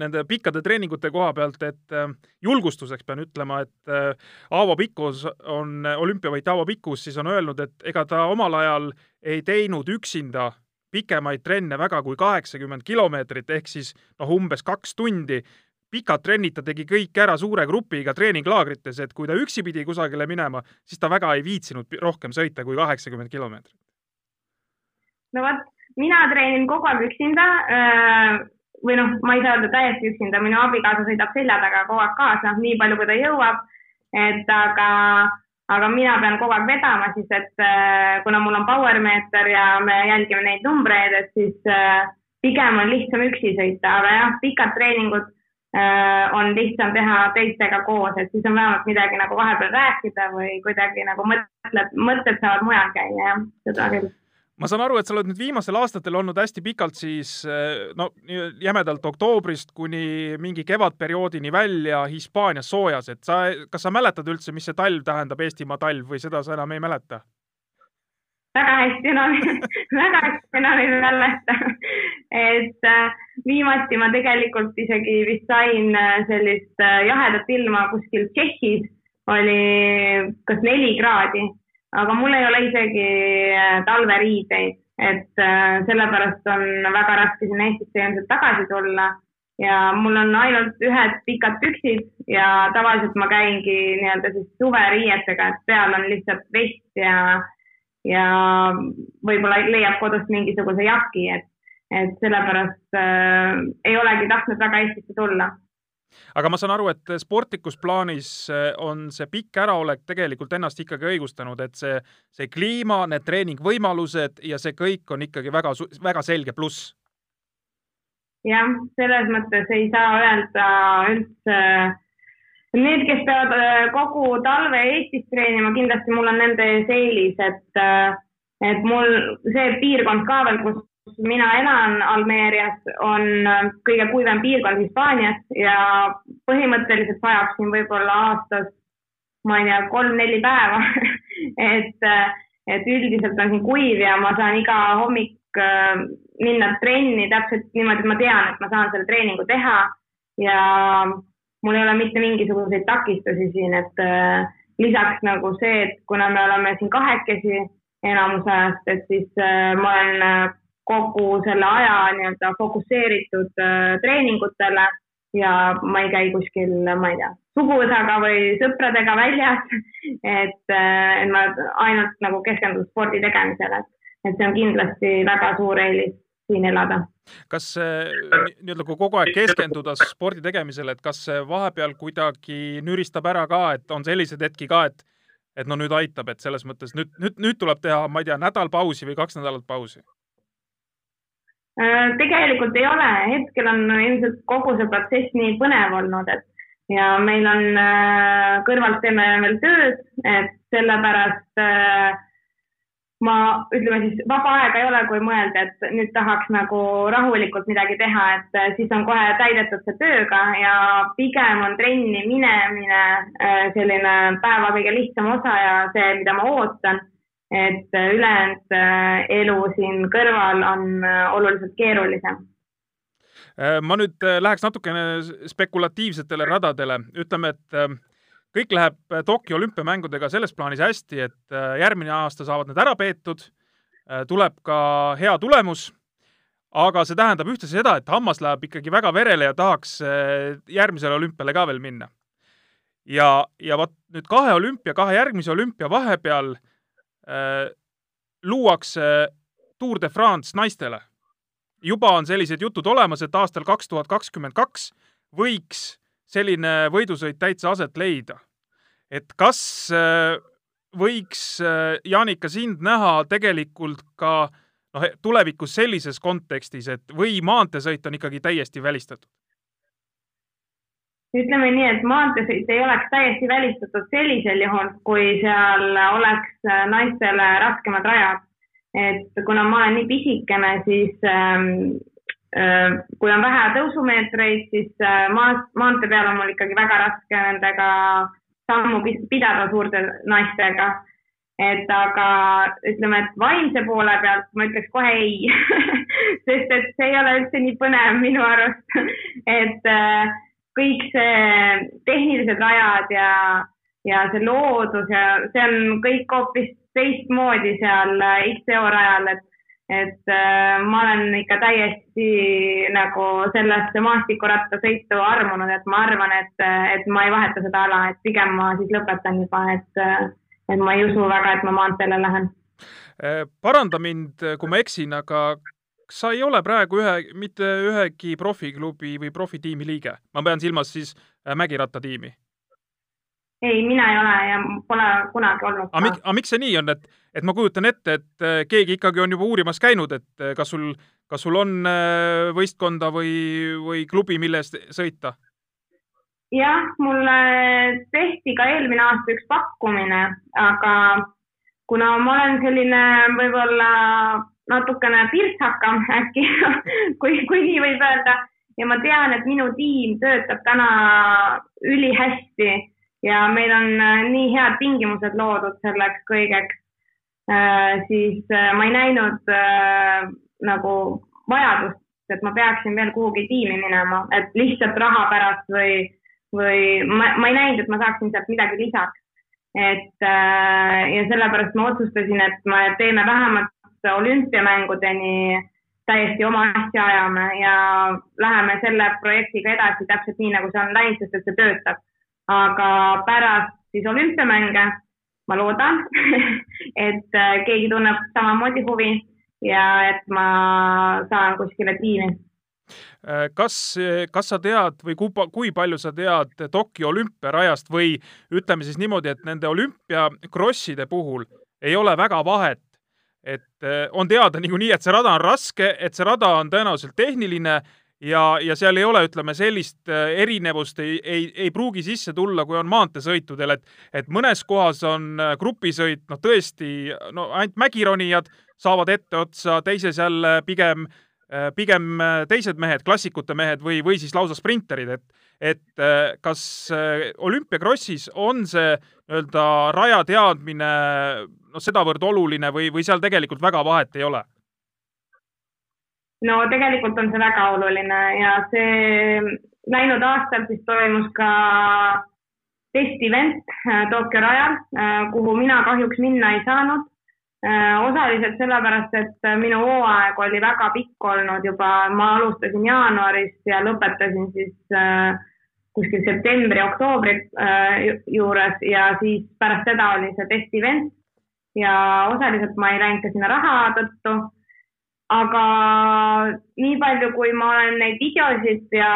nende pikkade treeningute koha pealt, et äh, julgustuseks pean ütlema, et äh, Aavo Pikkus on, olümpiavõitja Aavo Pikkus siis on öelnud, et ega ta omal ajal ei teinud üksinda pikemaid trenne väga kui kaheksakümmend kilomeetrit ehk siis noh, umbes kaks tundi. pikad trennid ta tegi kõik ära suure grupiga treeninglaagrites, et kui ta üksi pidi kusagile minema, siis ta väga ei viitsinud rohkem sõita kui kaheksakümmend kilomeetrit. no vot, mina treenin kogu aeg üksinda äh, või noh, ma ei saa öelda täiesti üksinda, minu abikaasa sõidab selja taga kogu aeg kaasa, nii palju, kui ta jõuab. et aga, aga mina pean kogu aeg vedama siis, et äh, kuna mul on power meeter ja me jälgime neid numbreid, et siis äh, pigem on lihtsam üksi sõita, aga jah, pikad treeningud on lihtsam teha teistega koos, et siis on vähemalt midagi nagu vahepeal rääkida või kuidagi nagu mõtled, mõtted saavad mujal käia, jah, seda küll ma saan aru, et sa oled nüüd viimastel aastatel olnud hästi pikalt siis eh, no jämedalt oktoobrist kuni mingi kevadperioodini välja Hispaanias soojas, et sa, kas sa mäletad üldse, mis see talv tähendab, Eestimaa talv või seda sa enam ei mäleta? väga hästi enam väga hästi enam ei mäleta. et äh, viimati ma tegelikult isegi vist sain äh, sellist äh, jahedat ilma kuskil Tšehhis, oli kas neli kraadi aga mul ei ole isegi äh, talveriideid, et äh, sellepärast on väga raske sinna Eestisse ilmselt tagasi tulla. Ja mul on ainult ühed pikad püksid ja tavaliselt ma käingi nii-öelda siis suveriietega, et peal on lihtsalt vest ja, ja võib-olla leiab kodust mingisuguse jaki, et, et sellepärast äh, ei olegi tahtnud väga Eestisse tulla aga ma saan aru, et sportlikus plaanis eh, on see pikk äraolek tegelikult ennast ikkagi õigustanud, et see, see kliima, need treeningvõimalused ja see kõik on ikkagi väga, väga selge pluss. jah, selles mõttes ei saa öelda üldse Need, kes peavad eh, kogu talve Eestis treenima, kindlasti mul on nende ees eelis, et, eh, et mul see piirkond ka veel, kus mina elan, Almeerias, on äh, kõige kuivem piirkond Hispaanias ja põhimõtteliselt vajab siin võib-olla aastas, ma ei tea, kolm-neli päeva. Et, äh, et üldiselt on siin kuiv ja ma saan iga hommik äh, minna trenni täpselt niimoodi, et ma tean, et ma saan selle treeningu teha ja mul ei ole mitte mingisuguseid takistusi siin, et lisaks nagu see, et kuna me oleme siin kahekesi enamus ajast, et siis ma olen kogu selle aja nii-öelda fokusseeritud äh, treeningutele ja ma ei käi kuskil, ma ei tea, suguvõsaga või sõpradega väljas. et, äh, et ma ainult nagu keskendun spordi tegemisele, et, see on kindlasti väga suur eelis siin elada. kas nii-öelda, kui kogu aeg keskenduda spordi tegemisele, et kas vahepeal kuidagi nüristab ära ka, et on selliseid hetki ka, et et no nüüd aitab, et selles mõttes nüüd, nüüd, nüüd tuleb teha, ma ei tea, nädal pausi või kaks nädalat pausi? Äh, tegelikult ei ole, hetkel on ilmselt kogu see protsess nii põnev olnud, et ja meil on äh, kõrvalt teeme veel tööd, et sellepärast äh, ma, ütleme siis vaba aega ei ole, kui mõelda, et nüüd tahaks nagu rahulikult midagi teha, et äh, siis on kohe täidetud see tööga ja pigem on trenni minemine selline päeva kõige lihtsam osa ja see, mida ma ootan. Et äh, ülejäänud elu siin kõrval on oluliselt keerulisem ma nüüd läheks natukene spekulatiivsetele radadele, ütleme, et kõik läheb äh, Tokyo olümpiamängudega selles plaanis hästi, et äh, järgmine aasta saavad need ära peetud, äh, tuleb ka hea tulemus, aga see tähendab ühtlasi seda, et hammas läheb ikkagi väga verele ja tahaks järgmisele olümpiale ka veel minna. ja, ja vot nüüd kahe olümpia, kahe järgmise olümpia vahepeal äh, luuakse Tour de France naistele. juba on sellised jutud olemas, et aastal kaks tuhat kakskümmend kaks võiks selline võidusõit täitsa aset leida. et kas äh, võiks, äh, Jaanika, sind näha tegelikult ka noh, tulevikus sellises kontekstis, et või maanteesõit on ikkagi täiesti välistatud? Ütleme nii, et maanteesõit ei oleks täiesti välistatud sellisel juhul, kui seal oleks äh, naistele raskemad rajad. et kuna ma olen nii pisikene, siis ähm, Äh, kui on vähe tõusumeetreid, siis äh, maa, maantee peal on mul ikkagi väga raske nendega sammu pidada suurte naistega. et aga ütleme, et vaimse poole pealt ma ütleks kohe ei sest et see ei ole üldse nii põnev minu arust et äh, kõik see tehnilised rajad ja, ja see loodus ja see on kõik hoopis teistmoodi seal XCO rajal, et et äh, ma olen ikka täiesti nagu sellesse maastikurattasõitu armunud, et ma arvan, et, et ma ei vaheta seda ala, et pigem ma siis lõpetan juba, et, et ma ei usu väga, et ma maanteele lähen. Äh, paranda mind, kui ma eksin, aga sa ei ole praegu ühe, mitte ühegi profiklubi või profitiimi liige, ma pean silmas siis äh, mägirattatiimi ei, mina ei ole ja pole kunagi olnud. aga miks, aga miks see nii on, et, et ma kujutan ette, et äh, keegi ikkagi on juba uurimas käinud, et äh, kas sul, kas sul on võistkonda või, või klubi, mille eest sõita? jah, mulle tehti ka eelmine aasta üks pakkumine, aga kuna ma olen selline võib-olla natukene pirtsakam äkki kui, kui nii võib öelda ja ma tean, et minu tiim töötab täna ülihästi ja meil on äh, nii head tingimused loodud selleks kõigeks, äh, siis äh, ma ei näinud nagu vajadust, et ma peaksin veel kuhugi tiimi minema, et lihtsalt raha pärast või, või ma, ma ei näinud, et ma saaksin sealt midagi lisaks. Et ja sellepärast ma otsustasin, et me teeme vähemalt olümpiamängudeni täiesti oma asja ajame ja läheme selle projektiga edasi täpselt nii, nagu see on läinud, sest et see töötab aga pärast siis olümpiamänge ma loodan et äh, keegi tunneb samamoodi huvi ja et ma saan kuskile tiimi. Äh, kas, kas sa tead või kui, kui palju sa tead Tokyo olümpiarajast või ütleme siis niimoodi, et nende olümpiakrosside puhul ei ole väga vahet, et äh, on teada niikuinii, et see rada on raske, et see rada on tõenäoliselt tehniline ja, ja seal ei ole, ütleme, sellist äh, erinevust ei, ei, ei pruugi sisse tulla, kui on maanteesõitudel, et, et mõnes kohas on äh, grupisõit, noh, tõesti, no ainult mägironijad saavad etteotsa, teises jälle pigem, äh, pigem teised mehed, klassikute mehed või, või siis lausa sprinterid, et, et kas olümpiakrossis on see nii-öelda raja teadmine noh, sedavõrd oluline või, või seal tegelikult väga vahet ei ole? no tegelikult on see väga oluline ja see läinud aastal siis toimus ka testivent äh, Tokyo rajal, äh, kuhu mina kahjuks minna ei saanud. Äh, osaliselt sellepärast, et minu hooaeg oli väga pikk olnud juba, ma alustasin jaanuarist ja lõpetasin siis kuskil septembri-oktoobri juures. Ja siis pärast seda oli see testivent ja osaliselt ma ei läinud ka sinna raha tõttu aga nii palju, kui ma olen neid videosid ja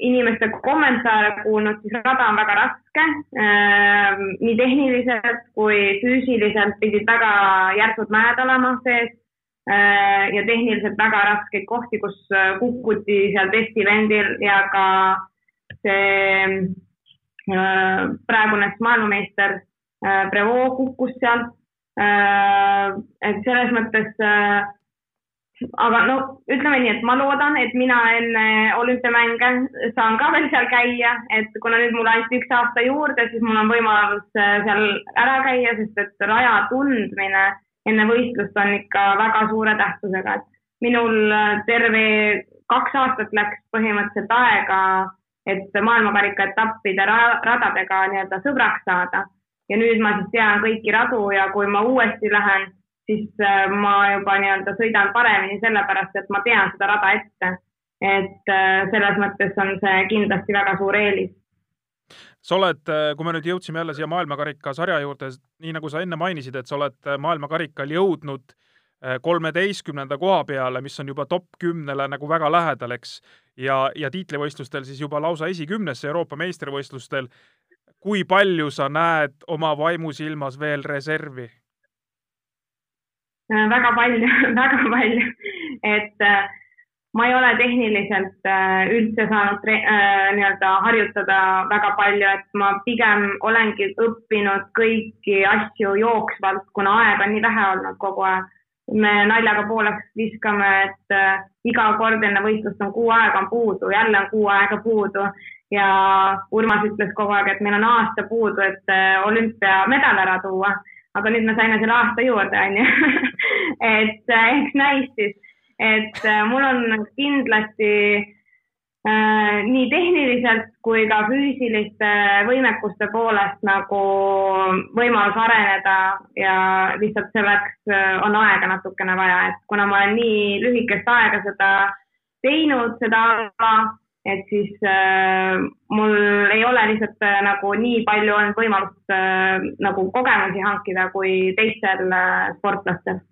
inimeste kommentaare kuulnud, siis rada on väga raske. nii tehniliselt kui füüsiliselt pidid väga järsud mäed olema sees ja tehniliselt väga raskeid kohti, kus kukuti seal testivendil ja ka see praegune maailmameister Prevo kukkus sealt. et selles mõttes aga no ütleme nii, et ma loodan, et mina enne olümpiamänge saan ka veel seal käia, et kuna nüüd mul ainult üks aasta juurde, siis mul on võimalus äh, seal ära käia, sest et raja tundmine enne võistlust on ikka väga suure tähtsusega, et minul äh, terve kaks aastat läks põhimõtteliselt aega, et maailmakarika etappide radadega nii-öelda sõbraks saada. Ja nüüd ma siis tean kõiki radu ja kui ma uuesti lähen siis äh, ma juba nii-öelda sõidan paremini sellepärast, et ma tean seda rada ette. et äh, selles mõttes on see kindlasti väga suur eelis. sa oled, äh, kui me nüüd jõudsime jälle siia maailmakarika sarja juurde, nii nagu sa enne mainisid, et sa oled maailmakarikal jõudnud kolmeteistkümnenda koha peale, mis on juba top kümnele nagu väga lähedal, eks, ja, ja tiitlivõistlustel siis juba lausa esikümnesse Euroopa meistrivõistlustel. kui palju sa näed oma vaimusilmas veel reservi? Äh, väga palju väga palju, et äh, ma ei ole tehniliselt äh, üldse saanud nii-öelda harjutada väga palju, et ma pigem olengi õppinud kõiki asju jooksvalt, kuna aega on nii vähe olnud kogu aeg. me naljaga pooleks viskame, et iga kord enne võistlust on kuu aega on puudu, jälle on kuu aega puudu. Ja Urmas ütles kogu aeg, et meil on aasta puudu, et olümpiamedal ära tuua aga nüüd me saime selle aasta juurde, onju. et äh, eks näis siis, et äh, mul on kindlasti äh, nii tehniliselt kui ka füüsiliste võimekuste poolest nagu võimalus areneda ja lihtsalt selleks äh, on aega natukene vaja, et kuna ma olen nii lühikest aega seda teinud, seda ala et siis äh, mul ei ole lihtsalt äh, nagu nii palju olnud võimalust äh, nagu kogemusi hankida kui teistel äh, sportlastel.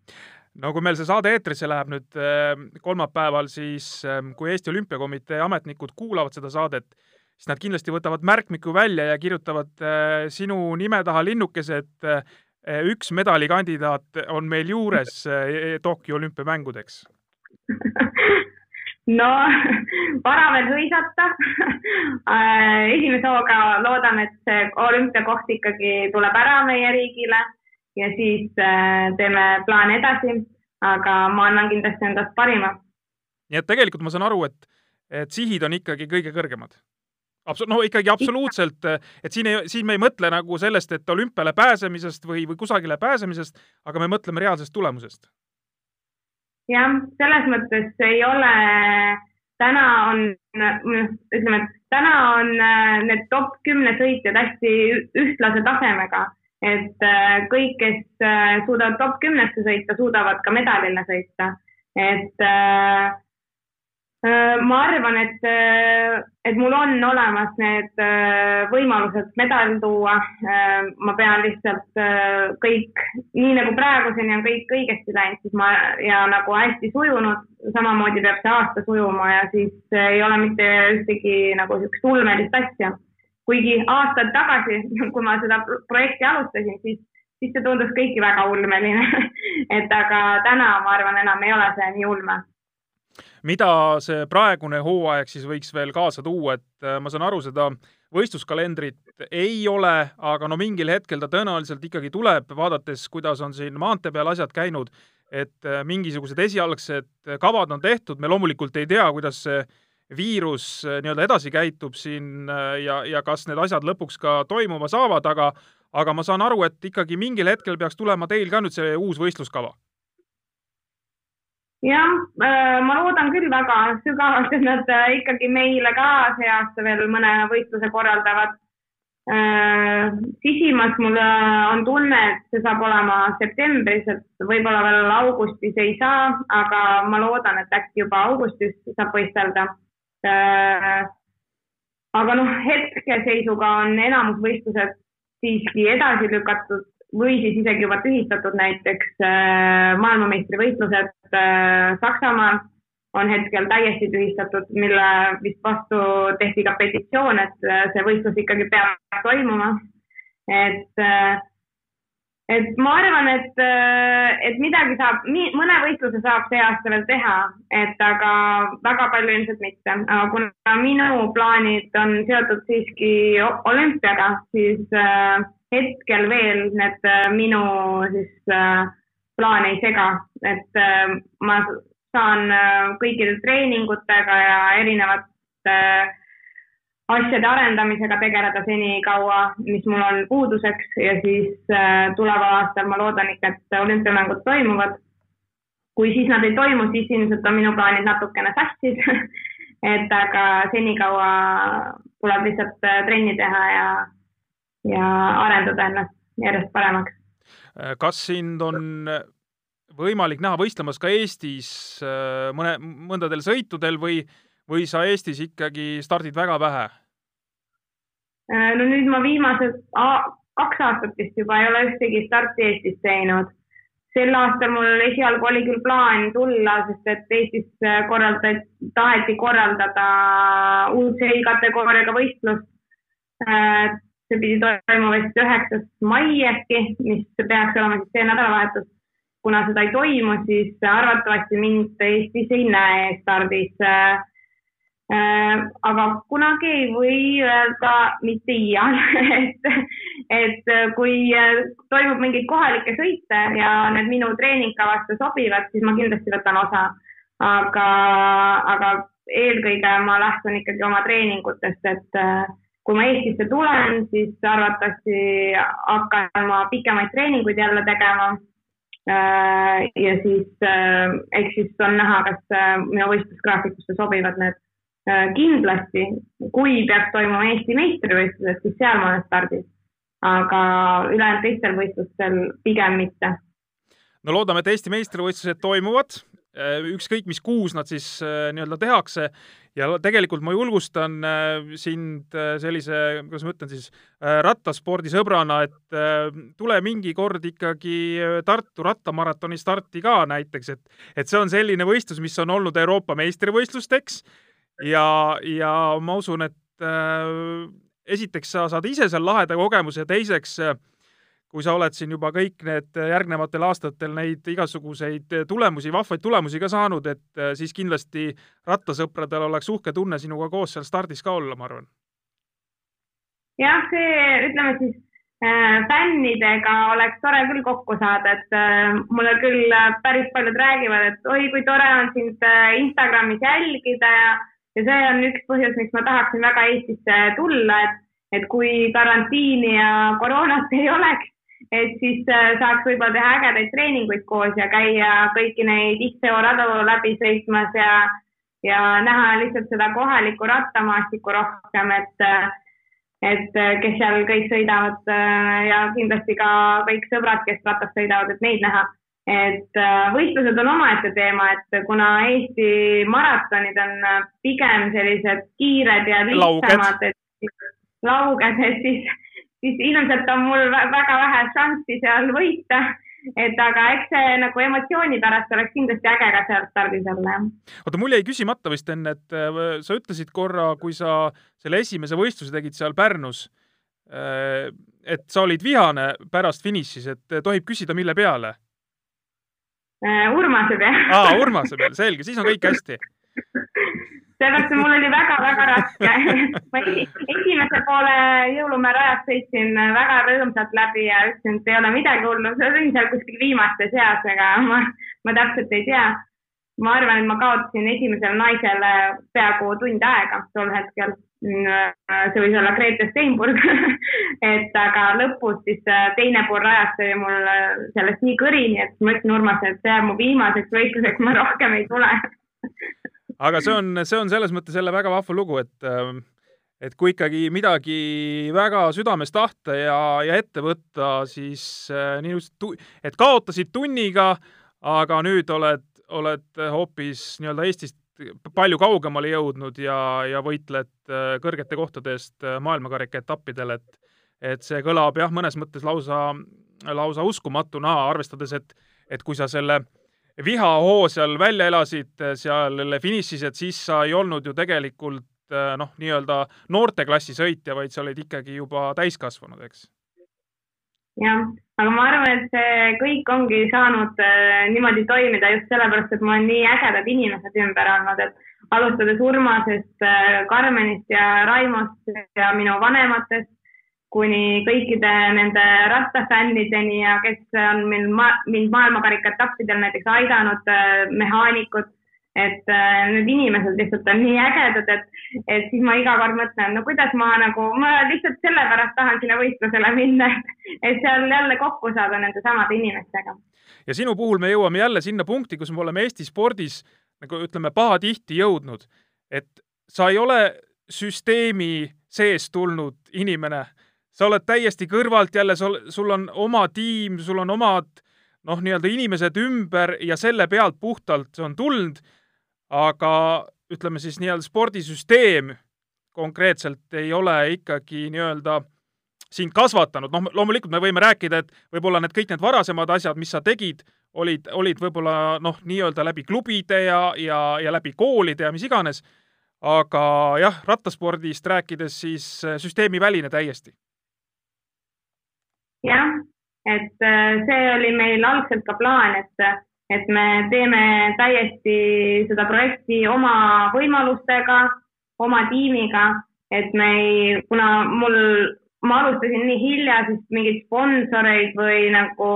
No kui meil see saade eetrisse läheb nüüd äh, kolmapäeval, siis äh, kui Eesti Olümpiakomitee ametnikud kuulavad seda saadet, siis nad kindlasti võtavad märkmiku välja ja kirjutavad äh, sinu nime taha linnukese, et üks medalikandidaat on meil juures Tokyo olümpiamängudeks. No vara veel hõisata äh, esimese hooga loodan, et see olümpiakoht ikkagi tuleb ära meie riigile ja siis äh, teeme plaane edasi, aga ma annan kindlasti endast parima. nii et tegelikult ma saan aru, et, et sihid on ikkagi kõige kõrgemad? Absu-, no ikkagi absoluutselt, et siin ei, siin me ei mõtle nagu sellest, et olümpiale pääsemisest või, või kusagile pääsemisest, aga me mõtleme reaalsest tulemusest jah, selles mõttes ei ole, täna on, ütleme, et täna on äh, need top kümne sõitjad hästi ühtlase tasemega, et äh, kõik, kes äh, suudavad top kümnesse sõita, suudavad ka medalile sõita, et äh, ma arvan, et, äh, et mul on olemas need äh, võimalused medal tuua. ma pean lihtsalt kõik, nii nagu praeguseni on kõik õigesti läinud, siis ma ja nagu hästi sujunud, samamoodi peab see aasta sujuma ja siis ei ole mitte ühtegi nagu niisugust ulmelist asja. kuigi aastaid tagasi, kui ma seda projekti alustasin, siis, siis see tundus kõiki väga ulmeline et aga täna ma arvan, enam ei ole see nii ulme mida see praegune hooaeg siis võiks veel kaasa tuua, et äh, ma saan aru, seda võistluskalendrit ei ole, aga no mingil hetkel ta tõenäoliselt ikkagi tuleb, vaadates, kuidas on siin maantee peal asjad käinud, et äh, mingisugused esialgsed kavad on tehtud, me loomulikult ei tea, kuidas see viirus äh, nii-öelda edasi käitub siin ja, ja kas need asjad lõpuks ka toimuma saavad, aga aga ma saan aru, et ikkagi mingil hetkel peaks tulema teil ka nüüd see uus võistluskava jah, äh, ma loodan küll väga sügavalt, et nad äh, ikkagi meile ka see aasta veel mõne võistluse korraldavad. Äh, sisimas mul on tunne, et see saab olema septembris, et võib-olla veel augustis ei saa, aga ma loodan, et äkki juba augustis saab võistelda. aga noh, hetkeseisuga on enamus võistlused siiski edasi lükatud või siis isegi juba tühistatud näiteks äh, maailmameistrivõistlused äh, Saksamaal on hetkel täiesti tühistatud, mille vist vastu tehti ka petitsioon, et äh, see võistlus ikkagi peab toimuma. et, äh, et ma arvan, et, äh, et midagi saab, mõne võistluse saab see aasta veel teha, et aga väga palju ilmselt mitte, aga kuna minu plaanid on seotud siiski olümpiaga, siis hetkel veel need minu siis plaane ei sega, et ma saan äh, kõikide treeningutega ja erinevate äh, asjade arendamisega tegeleda senikaua, mis mul on puuduseks. Ja siis äh, tuleval aastal ma loodan ikka, et olümpiamängud toimuvad. kui siis nad ei toimu, siis ilmselt on minu plaanid natukene sassis et aga senikaua tuleb lihtsalt trenni teha ja, ja arendada ennast järjest paremaks. kas sind on võimalik näha võistlemas ka Eestis äh, mõne, mõndadel sõitudel või, või sa Eestis ikkagi stardid väga vähe? Äh, no nüüd ma viimased kaks aastat vist juba ei ole ühtegi starti Eestis teinud. sel aastal mul esialgu oli küll plaan tulla, sest et Eestis äh, korraldati, taheti korraldada uus A-kategooriaga võistlust. See pidi toimuma vist üheksas mai äkki, mis peaks olema siis see nädalavahetus kuna seda ei toimu, siis arvatavasti mind Eestis ei näe stardis. Äh, aga kunagi ei või öelda mitte iial, et, et kui toimub mingeid kohalikke sõite ja need minu treeningkavasse sobivad, siis ma kindlasti võtan osa. aga, aga eelkõige ma lähtun ikkagi oma treeningutest, et äh, kui ma Eestisse tulen, siis arvatavasti hakkan ma pikemaid treeninguid jälle tegema Äh, ja siis äh, eks siis on näha, kas äh, minu võistlusgraafikusse sobivad need. kindlasti, kui peaks toimuma Eesti meistrivõistlused, siis seal ma olen stardis, aga ülejäänud teistel võistlustel pigem mitte. no loodame, et Eesti meistrivõistlused toimuvad, ükskõik mis kuus nad siis nii-öelda tehakse ja tegelikult ma julgustan äh, sind äh, sellise, kuidas ma ütlen siis, äh, rattaspordisõbrana, et tule mingi kord ikkagi Tartu rattamaratoni starti ka näiteks, et, et see on selline võistlus, mis on olnud Euroopa meistrivõistlusteks. Ja, ja ma usun, et esiteks sa saad ise seal laheda kogemuse ja teiseks äh, kui sa oled siin juba kõik need järgnevatel aastatel neid igasuguseid tulemusi, vahvaid tulemusi ka saanud, et äh, siis kindlasti rattasõpradel oleks uhke tunne sinuga koos seal stardis ka olla, ma arvan. jah, see, ütleme siis äh, fännidega oleks tore küll kokku saada, et äh, mulle küll päris paljud räägivad, et oi, kui tore on sind Instagramis jälgida ja, ja see on üks põhjus, miks ma tahaksin väga Eestisse tulla, et, et kui karantiini ja koroonat ei oleks, et siis äh, saaks võib-olla teha ägedaid treeninguid koos ja käia kõiki neid XTO radu läbi sõitmas ja, ja näha lihtsalt seda kohalikku rattamaastikku rohkem, et, äh, et äh, kes seal kõik sõidavad ja kindlasti ka kõik sõbrad, kes ratast sõidavad, et neid näha. et võistlused on omaette teema, et kuna Eesti maratonid on pigem sellised kiired ja lihtsamad, et lauged, et siis siis ilmselt on mul väga vähe šanssi seal võita. et aga eks see nagu emotsiooni pärast oleks kindlasti äge ka seal stardis olla, oota, mul jäi küsimata vist enne, et äh, sa ütlesid korra, kui sa selle esimese võistluse tegid seal Pärnus, äh, et sa olid vihane pärast finišis, et tohib küsida, mille peale? Äh, Urmase peale. aa, Urmase peale, selge, siis on kõik hästi seepärast mul oli väga-väga raske ma esimese poole jõulumäe rajast sõitsin väga rõõmsalt läbi ja ütlesin, et ei ole midagi hullu, see olin seal kuskil viimaste seas, aga ma, ma täpselt ei tea. ma arvan, et ma kaotasin esimesele naisele peaaegu tund aega tol hetkel. see võis olla Grete Steinburg et aga lõpus siis teine pool rajast oli mul sellest nii kõrini, et ma ütlesin Urmasele, et see jääb mu viimaseks võistluseks, ma rohkem ei tule aga see on, see on selles mõttes jälle väga vahva lugu, et ähm, et kui ikkagi midagi väga südames tahta ja, ja ette võtta, siis äh, nii just, et kaotasid tunniga, aga nüüd oled, oled hoopis nii-öelda Eestist palju kaugemale jõudnud ja, ja võitled äh, kõrgete kohtade eest äh, maailmakarika etappidel, et et see kõlab jah, mõnes mõttes lausa lausa uskumatuna, arvestades, et, et kui sa selle vihahoo seal välja elasid seal finišis, et siis sa ei olnud ju tegelikult noh, nii-öelda noorteklassi sõitja, vaid sa olid ikkagi juba täiskasvanud, eks? jah, aga ma arvan, et see kõik ongi saanud äh, niimoodi toimida just sellepärast, et mul on nii ägedad inimesed ümber olnud, et alustades Urmasest äh,, Karmenist ja Raimost ja minu vanematest kuni kõikide nende rattafännideni ja kes on mind ma,, mind maailmakarikaetappidel näiteks aidanud äh,, mehaanikud, et äh, need inimesed lihtsalt on nii ägedad, et, et siis ma iga kord mõtlen, no kuidas ma nagu, ma lihtsalt sellepärast tahan sinna võistlusele minna, et seal jälle kokku saada nende samade inimestega. ja sinu puhul me jõuame jälle sinna punkti, kus me oleme Eesti spordis nagu ütleme, pahatihti jõudnud, et sa ei ole süsteemi seest tulnud inimene sa oled täiesti kõrvalt jälle, sul on oma tiim, sul on omad noh, nii-öelda inimesed ümber ja selle pealt puhtalt see on tulnud, aga ütleme siis nii-öelda spordisüsteem konkreetselt ei ole ikkagi nii-öelda sind kasvatanud, noh, loomulikult me võime rääkida, et võib-olla need kõik need varasemad asjad, mis sa tegid, olid, olid võib-olla noh, nii-öelda läbi klubide ja, ja, ja läbi koolide ja mis iganes, aga jah, rattaspordist rääkides siis süsteemiväline täiesti jah, et äh, see oli meil algselt ka plaan, et, et me teeme täiesti seda projekti oma võimalustega, oma tiimiga, et me ei, kuna mul, ma alustasin nii hilja, siis mingeid sponsoreid või nagu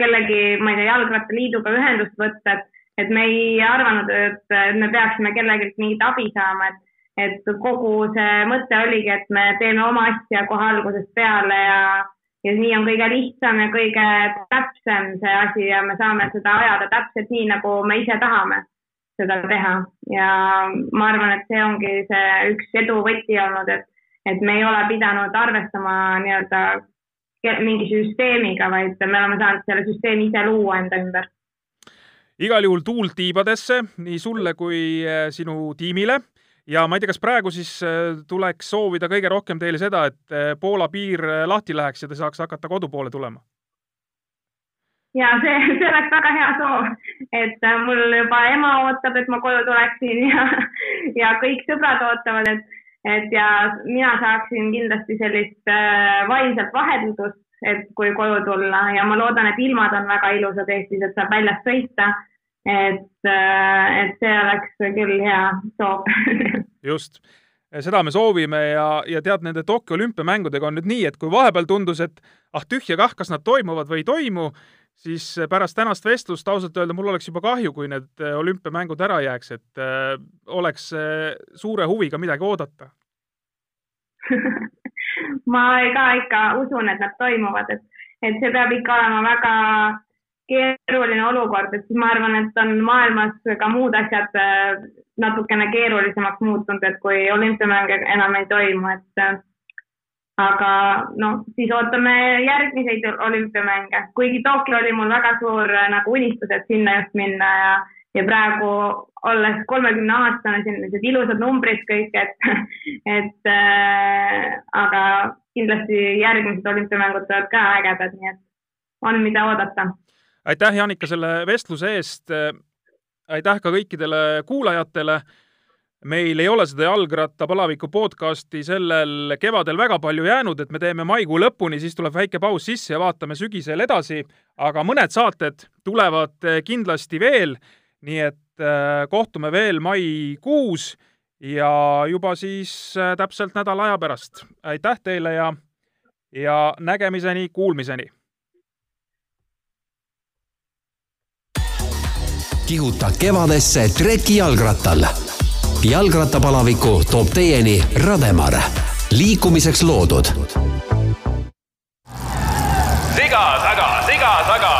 kellegi, ma ei tea, Jalgrattaliiduga ühendust võtta, et, et me ei arvanud, et me peaksime kellelgi mingit abi saama, et et kogu see mõte oligi, et me teeme oma asja kohe algusest peale ja ja nii on kõige lihtsam ja kõige täpsem see asi ja me saame seda ajada täpselt nii, nagu me ise tahame seda teha ja ma arvan, et see ongi see üks edu võti olnud, et, et me ei ole pidanud arvestama nii-öelda mingi süsteemiga, vaid me oleme saanud selle süsteemi ise luua enda ümber. igal juhul tuult tiibadesse nii sulle kui eh, sinu tiimile ja ma ei tea, kas praegu siis äh, tuleks soovida kõige rohkem teile seda, et äh, Poola piir äh, lahti läheks ja te saaks hakata kodu poole tulema? ja see, see oleks väga hea soov, et mul juba ema ootab, et ma koju tuleksin ja, ja kõik sõbrad ootavad, et, et ja mina saaksin kindlasti sellist vaimset vaheldust, et kui koju tulla ja ma loodan, et ilmad on väga ilusad Eestis, et saab väljas sõita et, äh, et see oleks küll hea soov. Just, seda me soovime ja, ja tead, nende Tokyo olümpiamängudega on nüüd nii, et kui vahepeal tundus, et ah tühja kah, kas nad toimuvad või ei toimu, siis pärast tänast vestlust ausalt öelda mul oleks juba kahju, kui need äh, olümpiamängud ära jääks, et äh, oleks äh, suure huviga midagi oodata. Ma ka ikka usun, et nad toimuvad, et, et see peab ikka olema väga keeruline olukord, et ma arvan, et on maailmas ka muud asjad äh, natukene keerulisemaks muutunud, et kui olümpiamänge enam ei toimu, et äh, aga noh, siis ootame järgmiseid olümpiamänge, kuigi Tokyo oli mul väga suur äh, nagu unistus, et sinna just minna ja, ja praegu olles kolmekümne aastane, sellised ilusad numbrid kõik, et, et äh, aga kindlasti järgmised olümpiamängud tulevad ka ägedad, nii et on, mida oodata aitäh, Janika, selle vestluse eest. aitäh ka kõikidele kuulajatele. meil ei ole seda jalgrattapalaviku podcasti sellel kevadel väga palju jäänud, et me teeme maikuu lõpuni, siis tuleb väike paus sisse ja vaatame sügisel edasi. aga mõned saated tulevad kindlasti veel. nii et äh, kohtume veel maikuus ja juba siis äh, täpselt nädala aja pärast. aitäh teile ja, ja nägemiseni, kuulmiseni kihuta kevadesse treki jalgrattal. jalgrattapalaviku toob teieni Rademar, liikumiseks loodud. siga taga, siga taga,